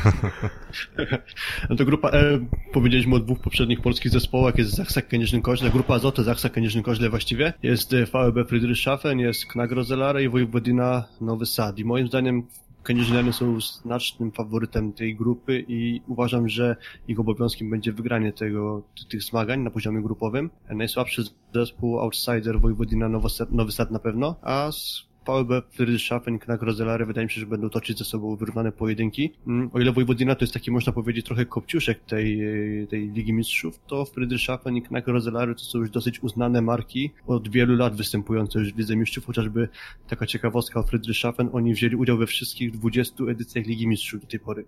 No to grupa E, powiedzieliśmy o dwóch poprzednich polskich zespołach, jest Zachsak Kędzierzyn Koźle, grupa Azoty Zachsak Kędzierzyn Koźle właściwie, jest e, VEB Friedrichshafen, jest Knak Rozelare i Wojewodina Nowy Sad. I moim zdaniem Kędzierzynianie są znacznym faworytem tej grupy i uważam, że ich obowiązkiem będzie wygranie tego, tych zmagań na poziomie grupowym. Najsłabszy zespół outsider Sad, Nowy Sad na pewno, a z VB Friedrichshafen Rozelary wydaje mi się, że będą toczyć ze sobą wyrównane pojedynki. Mm, O ile Wojewodina to jest taki, można powiedzieć, trochę kopciuszek tej, e, tej Ligi Mistrzów, to Friedrichshafen i Rozelary to są już dosyć uznane marki, od wielu lat występujące już w Lidze Mistrzów, chociażby taka ciekawostka o Friedrichshafen, oni wzięli udział we wszystkich 20 edycjach Ligi Mistrzów do tej pory.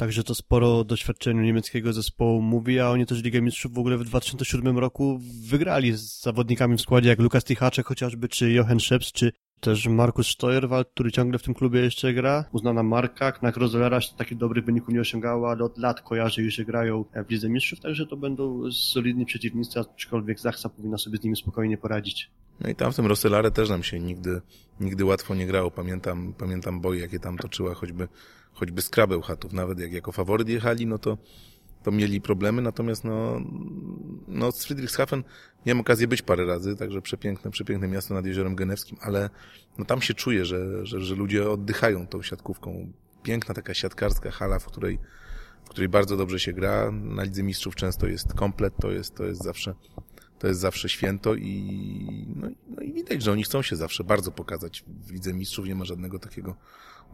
Także to sporo o doświadczeniu niemieckiego zespołu mówi, a oni też Ligę Mistrzów w ogóle w 2007 roku wygrali z zawodnikami w składzie jak Lukas Tichaczek chociażby, czy Jochen Szeps, czy też Markus Steuerwald, który ciągle w tym klubie jeszcze gra. Uznana marka, Knak Rozelera takich dobrych wyników nie osiągała, ale od lat kojarzy już, grają w Lidze Mistrzów, także to będą solidni przeciwnicy, aczkolwiek Zachsa powinna sobie z nimi spokojnie poradzić. No i tam w tym Roselare też nam się nigdy, nigdy łatwo nie grało. Pamiętam, pamiętam boje, jakie tam toczyła choćby, choćby Skrabeł Chatów. Nawet jak jako faworyt jechali, no to, to mieli problemy. Natomiast no, no z Friedrichshafen miałem okazję być parę razy, także przepiękne, przepiękne miasto nad Jeziorem Genewskim, ale no tam się czuje, że, że, że ludzie oddychają tą siatkówką. Piękna taka siatkarska hala, w której, w której bardzo dobrze się gra. Na Lidze Mistrzów często jest komplet, to jest, to jest zawsze to jest zawsze święto i, no, i- no i widać, że oni chcą się zawsze bardzo pokazać. W Lidze Mistrzów nie ma żadnego takiego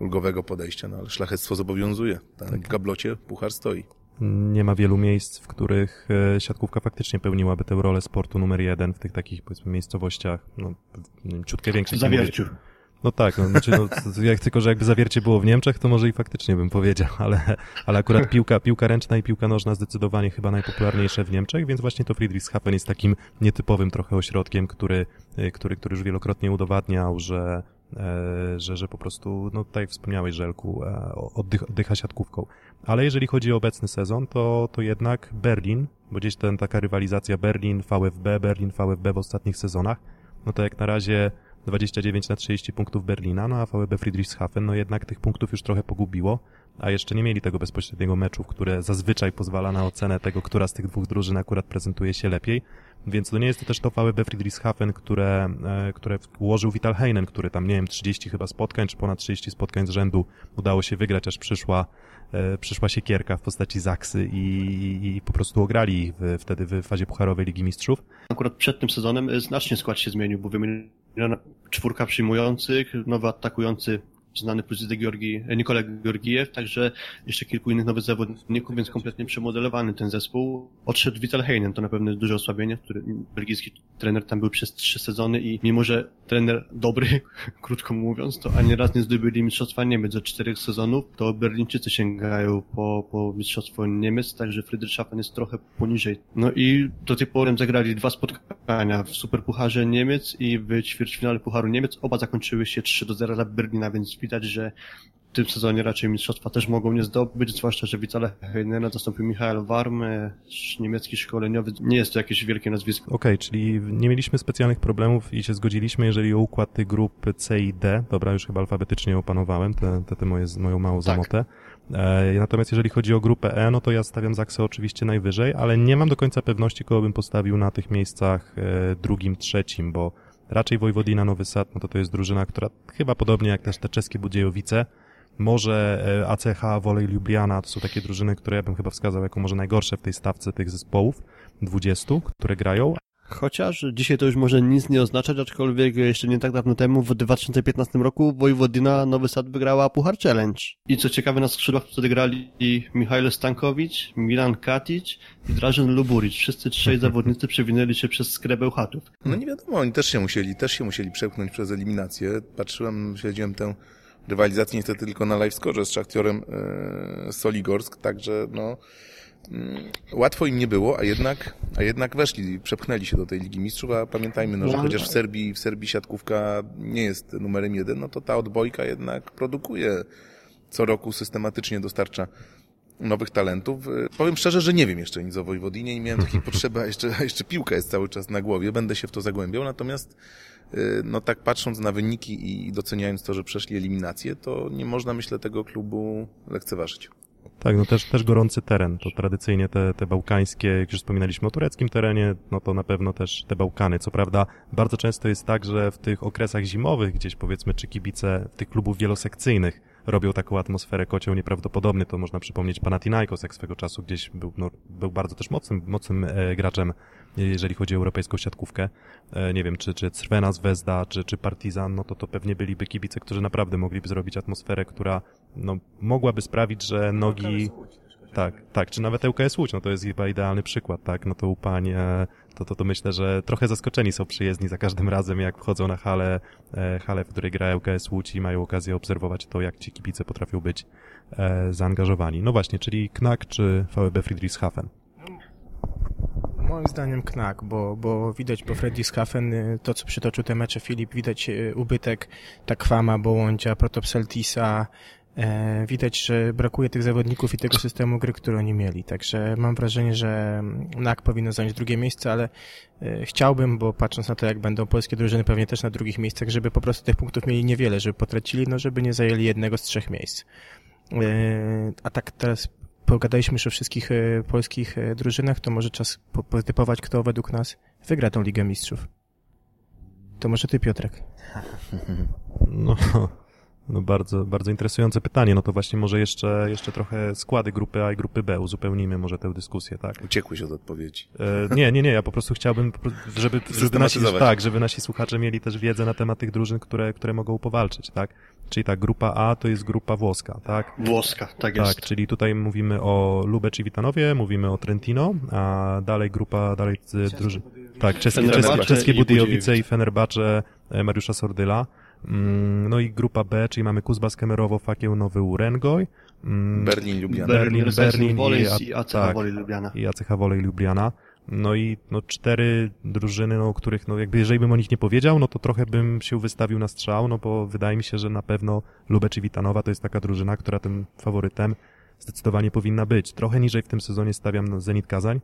ulgowego podejścia, no ale szlachectwo zobowiązuje. Tam w gablocie puchar stoi. Nie ma wielu miejsc, w których e, siatkówka faktycznie pełniłaby tę rolę sportu numer jeden w tych takich, powiedzmy, miejscowościach, no, ciutkę większych. zawierciu. No tak, no, znaczy, no, jak tylko, że jakby zawiercie było w Niemczech, to może i faktycznie bym powiedział, ale, ale akurat piłka, piłka ręczna i piłka nożna zdecydowanie chyba najpopularniejsze w Niemczech, więc właśnie to Friedrichshafen jest takim nietypowym trochę ośrodkiem, który, y, który, który już wielokrotnie udowadniał, że, e, że, że po prostu, no jak wspomniałeś, Żelku, e, oddych, oddycha siatkówką. Ale jeżeli chodzi o obecny sezon, to, to jednak Berlin, bo gdzieś ten, taka rywalizacja Berlin, VfB, Berlin, VfB w ostatnich sezonach, no to jak na razie 29 na 30 punktów Berlina, no a VfB Friedrichshafen no jednak tych punktów już trochę pogubiło, a jeszcze nie mieli tego bezpośredniego meczu, które zazwyczaj pozwala na ocenę tego, która z tych dwóch drużyn akurat prezentuje się lepiej, więc to nie jest to też to VfB Friedrichshafen, które, e, które ułożył Vital Heinen, który tam, nie wiem, 30 chyba spotkań, czy ponad 30 spotkań z rzędu udało się wygrać, aż przyszła e, przyszła siekierka w postaci Zaksy i, i, i po prostu ograli w, wtedy w fazie pucharowej Ligi Mistrzów. Akurat przed tym sezonem e, znacznie skład się zmienił, bo wymieniona czwórka przyjmujących, nowy atakujący znany plus Georgi, e, Nikola Georgiew, także jeszcze kilku innych nowych zawodników, więc kompletnie przemodelowany ten zespół. Odszedł Vital Heinen, to na pewno jest duże osłabienie, który belgijski trener tam był przez trzy sezony i mimo, że trener dobry, krótko mówiąc, to ani raz nie zdobyli Mistrzostwa Niemiec ze czterech sezonów, to Berlińczycy sięgają po, po Mistrzostwo Niemiec, także Friedrichshafen jest trochę poniżej. No i do tej pory zagrali dwa spotkania w Superpucharze Niemiec i w ćwierćfinale Pucharu Niemiec. Oba zakończyły się 3 do 0 dla Berlina, więc widać, że w tym sezonie raczej mistrzostwa też mogą nie zdobyć, zwłaszcza, że Witale Heinena zastąpił Michael Warm, e, niemiecki szkoleniowy. Nie jest to jakieś wielkie nazwisko. Okej, czyli nie mieliśmy specjalnych problemów i się zgodziliśmy, jeżeli o układ tych grup C i D. Dobra, już chyba alfabetycznie opanowałem tę te, te moje, moją małą zamotę. E, natomiast jeżeli chodzi o grupę E, no to ja stawiam Zaksę oczywiście najwyżej, ale nie mam do końca pewności, kogo bym postawił na tych miejscach e, drugim, trzecim, bo raczej Wojwodina Nowy Sad, no to to jest drużyna, która chyba podobnie jak też te czeskie Budziejowice, może e, ACH, Wolej Ljubljana, to są takie drużyny, które ja bym chyba wskazał jako może najgorsze w tej stawce tych zespołów, 20, które grają, Chociaż dzisiaj to już może nic nie oznaczać, aczkolwiek jeszcze nie tak dawno temu, w 2015 roku, Wojwodina Nowy Sad wygrała Puchar Challenge. I co ciekawe, na skrzydłach wtedy grali Michał Stankowicz, Milan Katic i Drażen Luburic. Wszyscy trzej zawodnicy przewinęli się przez skrebeł chatów. No nie wiadomo, oni też się musieli, też się musieli przepchnąć przez eliminację. Patrzyłem, śledziłem tę rywalizację niestety tylko na live score z Szachtiorem e, Soligorsk, także no łatwo im nie było, a jednak, a jednak weszli, przepchnęli się do tej Ligi Mistrzów, a pamiętajmy, no, że No, chociaż tak. w Serbii, w Serbii siatkówka nie jest numerem jeden, no to ta odbojka jednak produkuje co roku systematycznie dostarcza nowych talentów. Y, Powiem szczerze, że nie wiem jeszcze nic o Wojwodinie, nie miałem takiej potrzeby, a jeszcze, a jeszcze piłka jest cały czas na głowie, będę się w to zagłębiał, natomiast y, no tak patrząc na wyniki i doceniając to, że przeszli eliminację, to nie można, myślę, tego klubu lekceważyć. Tak, no też, też gorący teren. To tradycyjnie te, te bałkańskie, jak już wspominaliśmy o tureckim terenie, no to na pewno też te Bałkany. Co prawda, bardzo często jest tak, że w tych okresach zimowych, gdzieś powiedzmy, czy kibice tych klubów wielosekcyjnych robią taką atmosferę kocioł nieprawdopodobny. To można przypomnieć Panathinaikos, jak swego czasu gdzieś był, no, był bardzo też mocnym, mocnym e, graczem, jeżeli chodzi o europejską siatkówkę. E, nie wiem, czy, czy Crvena Zvezda, czy, czy Partizan, no to to pewnie byliby kibice, którzy naprawdę mogliby zrobić atmosferę, która no, mogłaby sprawić, że nogi... Tak, tak, czy nawet ŁKS Łódź, no to jest chyba idealny przykład, tak, no to u pań, e, to, to, to myślę, że trochę zaskoczeni są przyjezdni za każdym razem, jak wchodzą na halę, e, halę, w której gra ŁKS Łódź i mają okazję obserwować to, jak ci kibice potrafią być e, zaangażowani. No właśnie, czyli Knak czy VB Friedrichshafen? Moim zdaniem Knak, bo, bo widać po Friedrichshafen y, to, co przytoczył te mecze Filip, widać y, ubytek Takwama, Bołądzia, Protopseltisa, widać, że brakuje tych zawodników i tego systemu gry, który oni mieli. Także mam wrażenie, że NAK powinno zająć drugie miejsce, ale e, chciałbym, bo patrząc na to, jak będą polskie drużyny pewnie też na drugich miejscach, żeby po prostu tych punktów mieli niewiele, żeby potracili, no żeby nie zajęli jednego z trzech miejsc. E, a tak teraz pogadaliśmy już o wszystkich e, polskich e, drużynach, to może czas po- potypować, kto według nas wygra tą Ligę Mistrzów. To może ty, Piotrek. No, no bardzo, bardzo interesujące pytanie. No to właśnie może jeszcze, jeszcze trochę składy grupy A i grupy B. Uzupełnimy może tę dyskusję, tak? Uciekłeś od odpowiedzi. E, nie, nie, nie, ja po prostu chciałbym, po prostu, żeby, żeby nasi, tak, żeby nasi słuchacze mieli też wiedzę na temat tych drużyn, które, które mogą powalczyć, tak? Czyli tak, grupa A to jest grupa włoska, tak? Włoska, tak jest. Tak, czyli tutaj mówimy o Lube Civitanowie, mówimy o Trentino, a dalej grupa, dalej y, drużyn. Tak, czeskie, czeskie, czeskie i Budyjowice i Fenerbahce e, Mariusza Sordyla. Mm, No i grupa B, czyli mamy Kuzbas Kemerowo, Fakieł, Nowy Urengoj. Mm, Berlin, Lubliana. Berlin, Berlin, Berlin Wolejs i- i ACH tak. Wolej Lubiana. i ACH Wolej Lubiana. No i no, cztery drużyny, no, których, no, jakby jeżeli bym o nich nie powiedział, no to trochę bym się wystawił na strzał, no bo wydaje mi się, że na pewno Lubecz i Witanowa to jest taka drużyna, która tym faworytem zdecydowanie powinna być. Trochę niżej w tym sezonie stawiam na Zenit Kazań.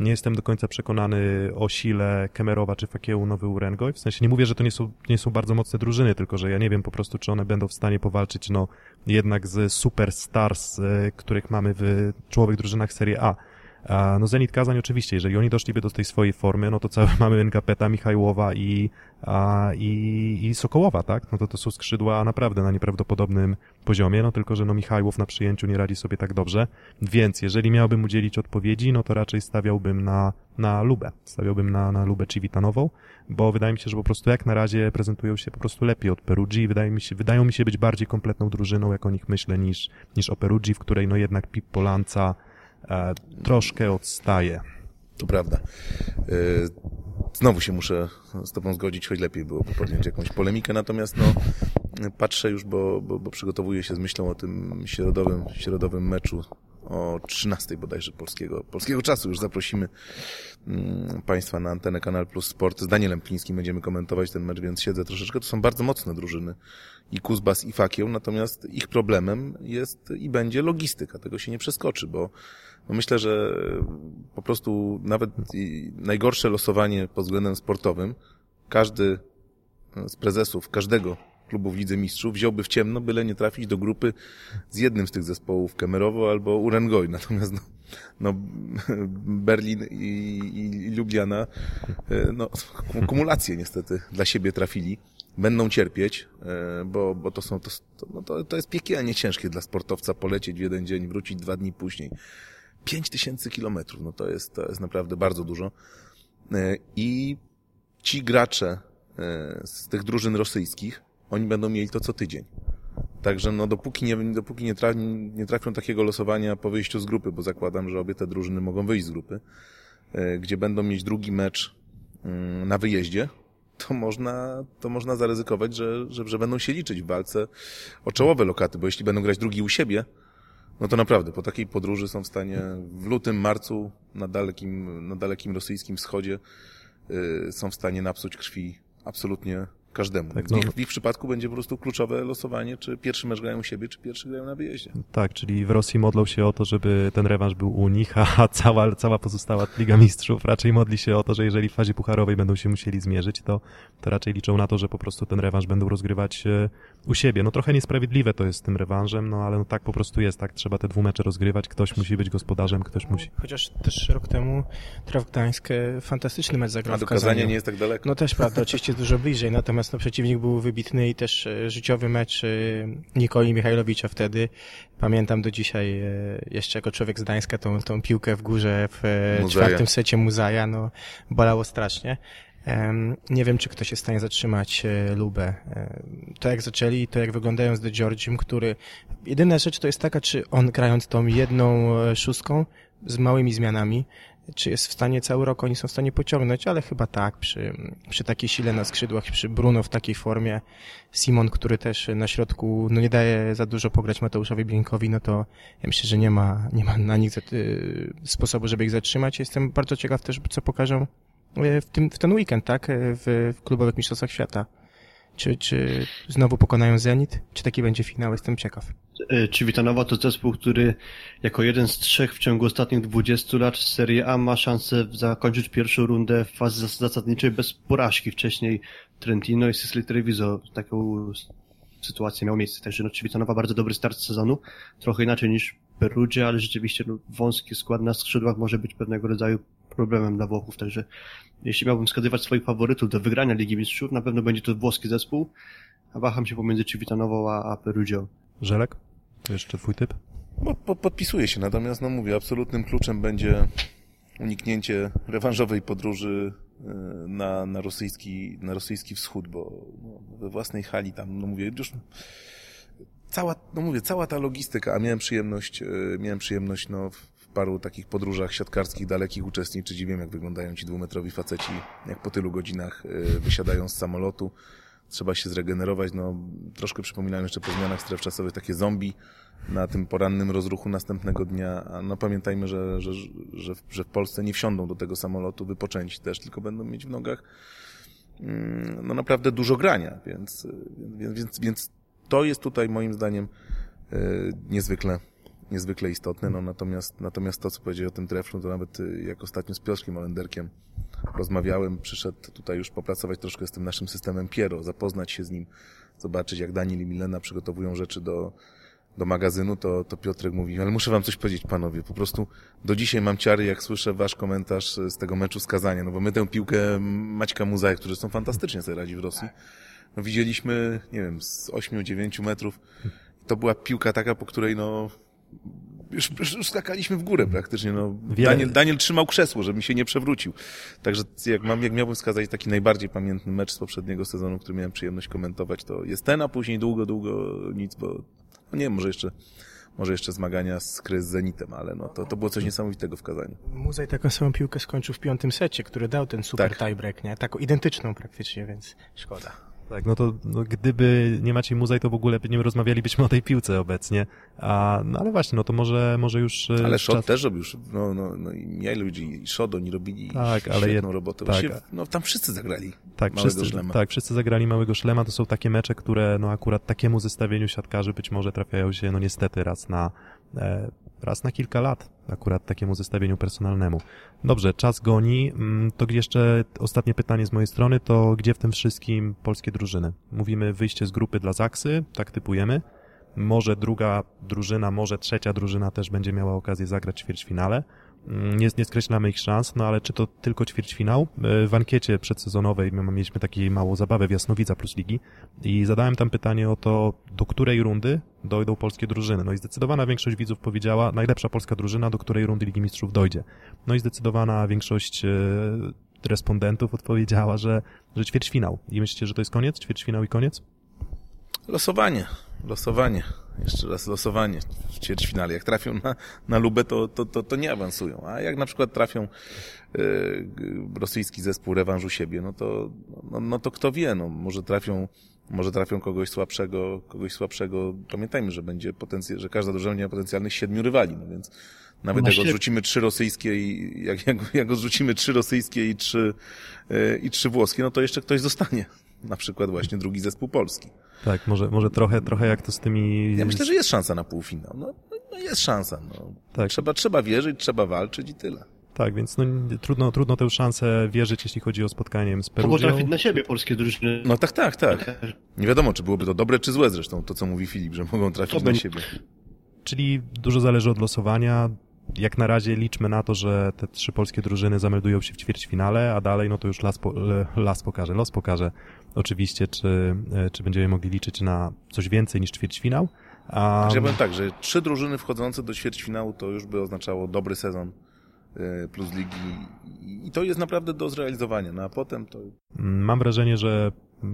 Nie jestem do końca przekonany o sile Kemerowa czy Fakiełu Nowy Urengoj. W sensie nie mówię, że to nie są, nie są bardzo mocne drużyny, tylko że ja nie wiem po prostu, czy one będą w stanie powalczyć, no, jednak z superstars, e, których mamy w czołowych drużynach Serie A. No Zenit Kazań oczywiście, jeżeli oni doszliby do tej swojej formy, no to całe mamy Nkapeta, Michajłowa i, a, i, i Sokołowa, tak? No to to są skrzydła naprawdę na nieprawdopodobnym poziomie, no tylko, że no Michajłow na przyjęciu nie radzi sobie tak dobrze, więc jeżeli miałbym udzielić odpowiedzi, no to raczej stawiałbym na, na Lubę, stawiałbym na, na Lubę Civitanową, bo wydaje mi się, że po prostu jak na razie prezentują się po prostu lepiej od Perugii wydaje mi się, wydają mi się być bardziej kompletną drużyną, jak o nich myślę, niż, niż o Perugii, w której no jednak Pippo Lanza e, troszkę odstaje. To prawda. Y, Znowu się muszę z tobą zgodzić, choć lepiej byłoby podjąć jakąś polemikę, natomiast no, patrzę już, bo, bo, bo przygotowuję się z myślą o tym środowym, środowym meczu o 13 bodajże polskiego, polskiego czasu. Już zaprosimy mm, Państwa na antenę Kanal Plus Sport. Z Danielem Plińskim będziemy komentować ten mecz, więc siedzę troszeczkę. To są bardzo mocne drużyny. I Kuzbas, i Fakieł, natomiast ich problemem jest i będzie logistyka. Tego się nie przeskoczy, bo myślę, że po prostu nawet najgorsze losowanie pod względem sportowym, każdy z prezesów każdego klubu w Lidze Mistrzów wziąłby w ciemno, byle nie trafić do grupy z jednym z tych zespołów, Kemerowo albo Urengoj. Natomiast no, no, Berlin i, i Lubliana e, no, kumulację niestety dla siebie trafili. Będą cierpieć, e, bo, bo to są to, no to, to jest piekielnie ciężkie dla sportowca polecieć w jeden dzień, wrócić dwa dni później. Pięć tysięcy kilometrów, no to jest, to jest naprawdę bardzo dużo. E, I ci gracze z tych drużyn rosyjskich, oni będą mieli to co tydzień. Także no dopóki nie, dopóki nie, tra, nie trafią takiego losowania po wyjściu z grupy, bo zakładam, że obie te drużyny mogą wyjść z grupy, e, gdzie będą mieć drugi mecz mm, na wyjeździe, to można, to można zaryzykować, że, że, że będą się liczyć w walce o czołowe lokaty, bo jeśli będą grać drugi u siebie, no to naprawdę po takiej podróży są w stanie w lutym, marcu na dalekim, na dalekim rosyjskim wschodzie y, są w stanie napsuć krwi absolutnie każdemu. Tak, w, no. ich, w ich przypadku będzie po prostu kluczowe losowanie, czy pierwszy mecz grają u siebie, czy pierwszy grają na wyjeździe. Tak, czyli w Rosji modlą się o to, żeby ten rewanż był u nich, a cała, cała pozostała Liga Mistrzów raczej modli się o to, że jeżeli w fazie pucharowej będą się musieli zmierzyć, to, to raczej liczą na to, że po prostu ten rewanż będą rozgrywać e, u siebie. No trochę niesprawiedliwe to jest z tym rewanżem, no ale no tak po prostu jest, tak trzeba te dwumecze rozgrywać, ktoś musi być gospodarzem, ktoś musi... Chociaż też rok temu Traf Gdańsk e, fantastyczny mecz zagrał A w do. Kazania nie jest tak daleko. No też prawda, oczywiście dużo bliżej, natomiast no, przeciwnik był wybitny i też e, życiowy mecz e, Nikoli Michajlowicza wtedy. Pamiętam do dzisiaj e, jeszcze jako człowiek z Gdańska tą, tą piłkę w górze w Muzaja. czwartym secie Muzaja, no bolało strasznie. Nie wiem, czy ktoś jest w stanie zatrzymać Lubę. To jak zaczęli, to jak wyglądają z The Georgiem, który... Jedyna rzecz to jest taka, czy on grając tą jedną szóstką z małymi zmianami, czy jest w stanie cały rok, oni są w stanie pociągnąć, ale chyba tak, przy, przy takiej sile na skrzydłach, przy Bruno w takiej formie, Simon, który też na środku no nie daje za dużo pograć Mateuszowi Bieńkowi, no to ja myślę, że nie ma, nie ma na nich y, sposobu, żeby ich zatrzymać. Jestem bardzo ciekaw też, co pokażą y, w, tym, w ten weekend, tak, y, w, w klubowych mistrzostwach świata. Czy, czy znowu pokonają Zenit? Czy taki będzie finał? Jestem ciekaw. E, Civitanowa to zespół, który jako jeden z trzech w ciągu ostatnich 20 lat w Serie A ma szansę zakończyć pierwszą rundę w fazie zas- zasadniczej bez porażki. Wcześniej Trentino i Sicily Treviso taką sytuację miał miejsce. Także no, Civitanowa bardzo dobry start sezonu. Trochę inaczej niż Perugia, ale rzeczywiście no, wąski skład na skrzydłach może być pewnego rodzaju problemem dla Włochów. Także jeśli miałbym wskazywać swoich faworytów do wygrania Ligi Mistrzów, na pewno będzie to włoski zespół, a waham się pomiędzy Civitanową a, a Perugią. Żelek? To jeszcze twój typ? Po, podpisuję się, natomiast no mówię, absolutnym kluczem będzie uniknięcie rewanżowej podróży y, na, na, rosyjski, na rosyjski wschód, bo no, we własnej hali tam, no mówię, już cała, no mówię, cała ta logistyka, a miałem przyjemność, y, miałem przyjemność, no, w paru takich podróżach siatkarskich dalekich uczestniczyć i wiem, jak wyglądają ci dwumetrowi faceci, jak po tylu godzinach y, wysiadają z samolotu, trzeba się zregenerować, no, troszkę przypominałem jeszcze po zmianach stref czasowych takie zombie, na tym porannym rozruchu następnego dnia. No pamiętajmy, że, że, że, w, że w Polsce nie wsiądą do tego samolotu wypoczęci też, tylko będą mieć w nogach mm, no naprawdę dużo grania, więc, więc, więc, to jest tutaj moim zdaniem y, niezwykle niezwykle istotne, no natomiast, natomiast to, co powiedziałeś o tym treflu, to nawet y, jak ostatnio z Piotrkiem Olenderkiem rozmawiałem, przyszedł tutaj już popracować troszkę z tym naszym systemem Piero, zapoznać się z nim, zobaczyć jak Daniel i Milena przygotowują rzeczy do, do magazynu, to, to Piotrek mówi, ale muszę wam coś powiedzieć, panowie, po prostu do dzisiaj mam ciary, jak słyszę wasz komentarz z tego meczu z Kazania, no bo my tę piłkę Maćka Muzaja, którzy są fantastycznie sobie radzi w Rosji, no widzieliśmy, nie wiem, z 8-9 metrów, to była piłka taka, po której no już, już, skakaliśmy w górę praktycznie, no. Wiele- Daniel, Daniel trzymał krzesło, żeby mi się nie przewrócił. Także jak mam, jak miałbym wskazać taki najbardziej pamiętny mecz z poprzedniego sezonu, który miałem przyjemność komentować, to jest ten, a później długo, długo nic, bo no nie wiem, może jeszcze, może jeszcze zmagania z Kry z Zenitem, ale no to, to było coś niesamowitego w Kazaniu. Muzej taką samą piłkę skończył w piątym secie, który dał ten super Tak. tiebreak, nie? Taką identyczną praktycznie, więc szkoda. Tak, no to no, gdyby nie Maciej Muzaj, to w ogóle by nie rozmawialibyśmy o tej piłce obecnie. A, no ale właśnie, no to może, może już... e, Ale czas- Szot też robił, no, no, no i Mijajlowicz i Szot, oni robili Tak, ale świetną jed- robotę. tak. Właściwie, no tam wszyscy zagrali Tak, małego wszyscy, szlema. tak, wszyscy zagrali małego szlema. To są takie mecze, które no akurat takiemu zestawieniu siatkarzy być może trafiają się no niestety raz na, e, raz na kilka lat. Akurat takiemu zestawieniu personalnemu. Dobrze, czas goni. Mm, To jeszcze ostatnie pytanie z mojej strony, to gdzie w tym wszystkim polskie drużyny? Mówimy wyjście z grupy dla Zaksy, tak typujemy. Może druga drużyna, może trzecia drużyna też będzie miała okazję zagrać w ćwierćfinale. Mm, Nie, nie skreślamy ich szans, no ale czy to tylko ćwierćfinał? E, W ankiecie przedsezonowej my mieliśmy taką małą zabawę w Jasnowica plus Ligi i zadałem tam pytanie o to, do której rundy dojdą polskie drużyny. No i zdecydowana większość widzów powiedziała, najlepsza polska drużyna, do której rundy Ligi Mistrzów dojdzie. No i zdecydowana większość e, respondentów odpowiedziała, że, że ćwierćfinał. I myślicie, że to jest koniec? Ćwierćfinał i koniec? Losowanie, losowanie, jeszcze raz losowanie w ćwierćfinale. Jak trafią na, na Lubę, to, to, to, to nie awansują. A jak na przykład trafią g- rosyjski zespół rewanżu siebie, no to, no, no to kto wie, no może trafią, może trafią kogoś słabszego, kogoś słabszego. Pamiętajmy, że będzie potencjał, że każda drużyna miała potencjalnych siedmiu rywali, no więc Nawet Na jak ślep- odrzucimy trzy rosyjskie i jak, jak, jak odrzucimy trzy rosyjskie i trzy, e, i trzy włoskie, no to jeszcze ktoś zostanie. Na przykład właśnie drugi zespół polski. Tak, może, może trochę, trochę jak to z tymi... Ja myślę, że jest szansa na półfinał. No, no jest szansa. No. Tak. Trzeba, trzeba wierzyć, trzeba walczyć i tyle. Tak, więc no, trudno, trudno tę szansę wierzyć, jeśli chodzi o spotkanie z To Perugią. potrafi na siebie polskie drużyny. No tak, tak, tak. Nie wiadomo, czy byłoby to dobre, czy złe zresztą, to co mówi Filip, że mogą trafić To na siebie. Czyli dużo zależy od losowania. Jak na razie liczmy na to, że te trzy polskie drużyny zameldują się w ćwierćfinale, a dalej no to już las, po, las pokaże, los pokaże oczywiście, czy, e, czy będziemy mogli liczyć na coś więcej niż ćwierćfinał. A, Znaczy ja powiem tak, że trzy drużyny wchodzące do ćwierćfinału to już by oznaczało dobry sezon e, plus ligi i- i to jest naprawdę do zrealizowania. No a potem to Mm, Mam wrażenie, że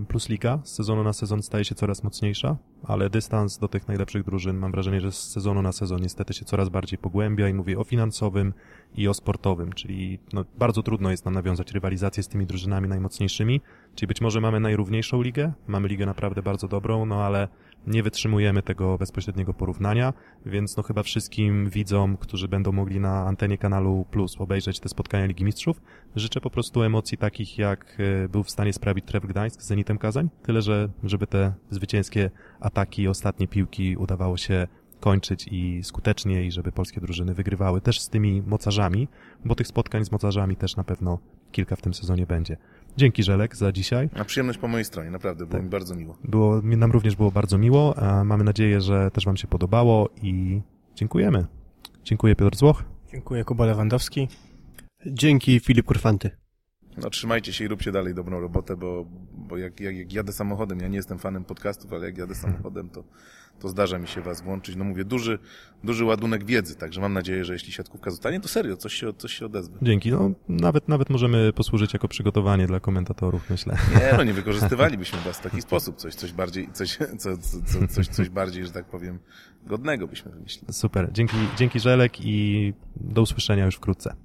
Plus Liga. Z sezonu na sezon staje się coraz mocniejsza, ale dystans do tych najlepszych drużyn mam wrażenie, że z sezonu na sezon niestety się coraz bardziej pogłębia i mówię o finansowym i o sportowym, czyli no, bardzo trudno jest nam nawiązać rywalizację z tymi drużynami najmocniejszymi, czyli być może mamy najrówniejszą ligę, mamy ligę naprawdę bardzo dobrą, no ale nie wytrzymujemy tego bezpośredniego porównania, więc no chyba wszystkim widzom, którzy będą mogli na antenie kanału Plus obejrzeć te spotkania Ligi Mistrzów, życzę po prostu emocji takich, jak e, był w stanie sprawić Tref Gdańsk z Zenitem Kazań, tyle że żeby te zwycięskie ataki ostatnie piłki udawało się kończyć i skutecznie i żeby polskie drużyny wygrywały też z tymi mocarzami, bo tych spotkań z mocarzami też na pewno kilka w tym sezonie będzie. Dzięki Żelek za dzisiaj. na przyjemność po mojej stronie, naprawdę, było mi bardzo miło. Było, nam również było bardzo miło. a Mamy nadzieję, że też Wam się podobało i dziękujemy. Dziękuję Piotr Złoch. Dziękuję, Kuba Lewandowski. Dzięki Filip Kurfanty. No trzymajcie się i róbcie dalej dobrą robotę, bo, bo jak, jak, jak jadę samochodem, ja nie jestem fanem podcastów, ale jak jadę samochodem, to, to zdarza mi się was włączyć. No mówię, duży, duży ładunek wiedzy, także mam nadzieję, że jeśli siatkówka zostanie, to serio, coś się, coś się odezwie. Dzięki. No, nawet, nawet możemy posłużyć jako przygotowanie dla komentatorów, myślę. Nie, no nie wykorzystywalibyśmy was w taki sposób, coś, coś bardziej, coś, co, co, co, coś, coś bardziej, że tak powiem, godnego byśmy wymyślili. Super. Dzięki, dzięki Żelek i do usłyszenia już wkrótce.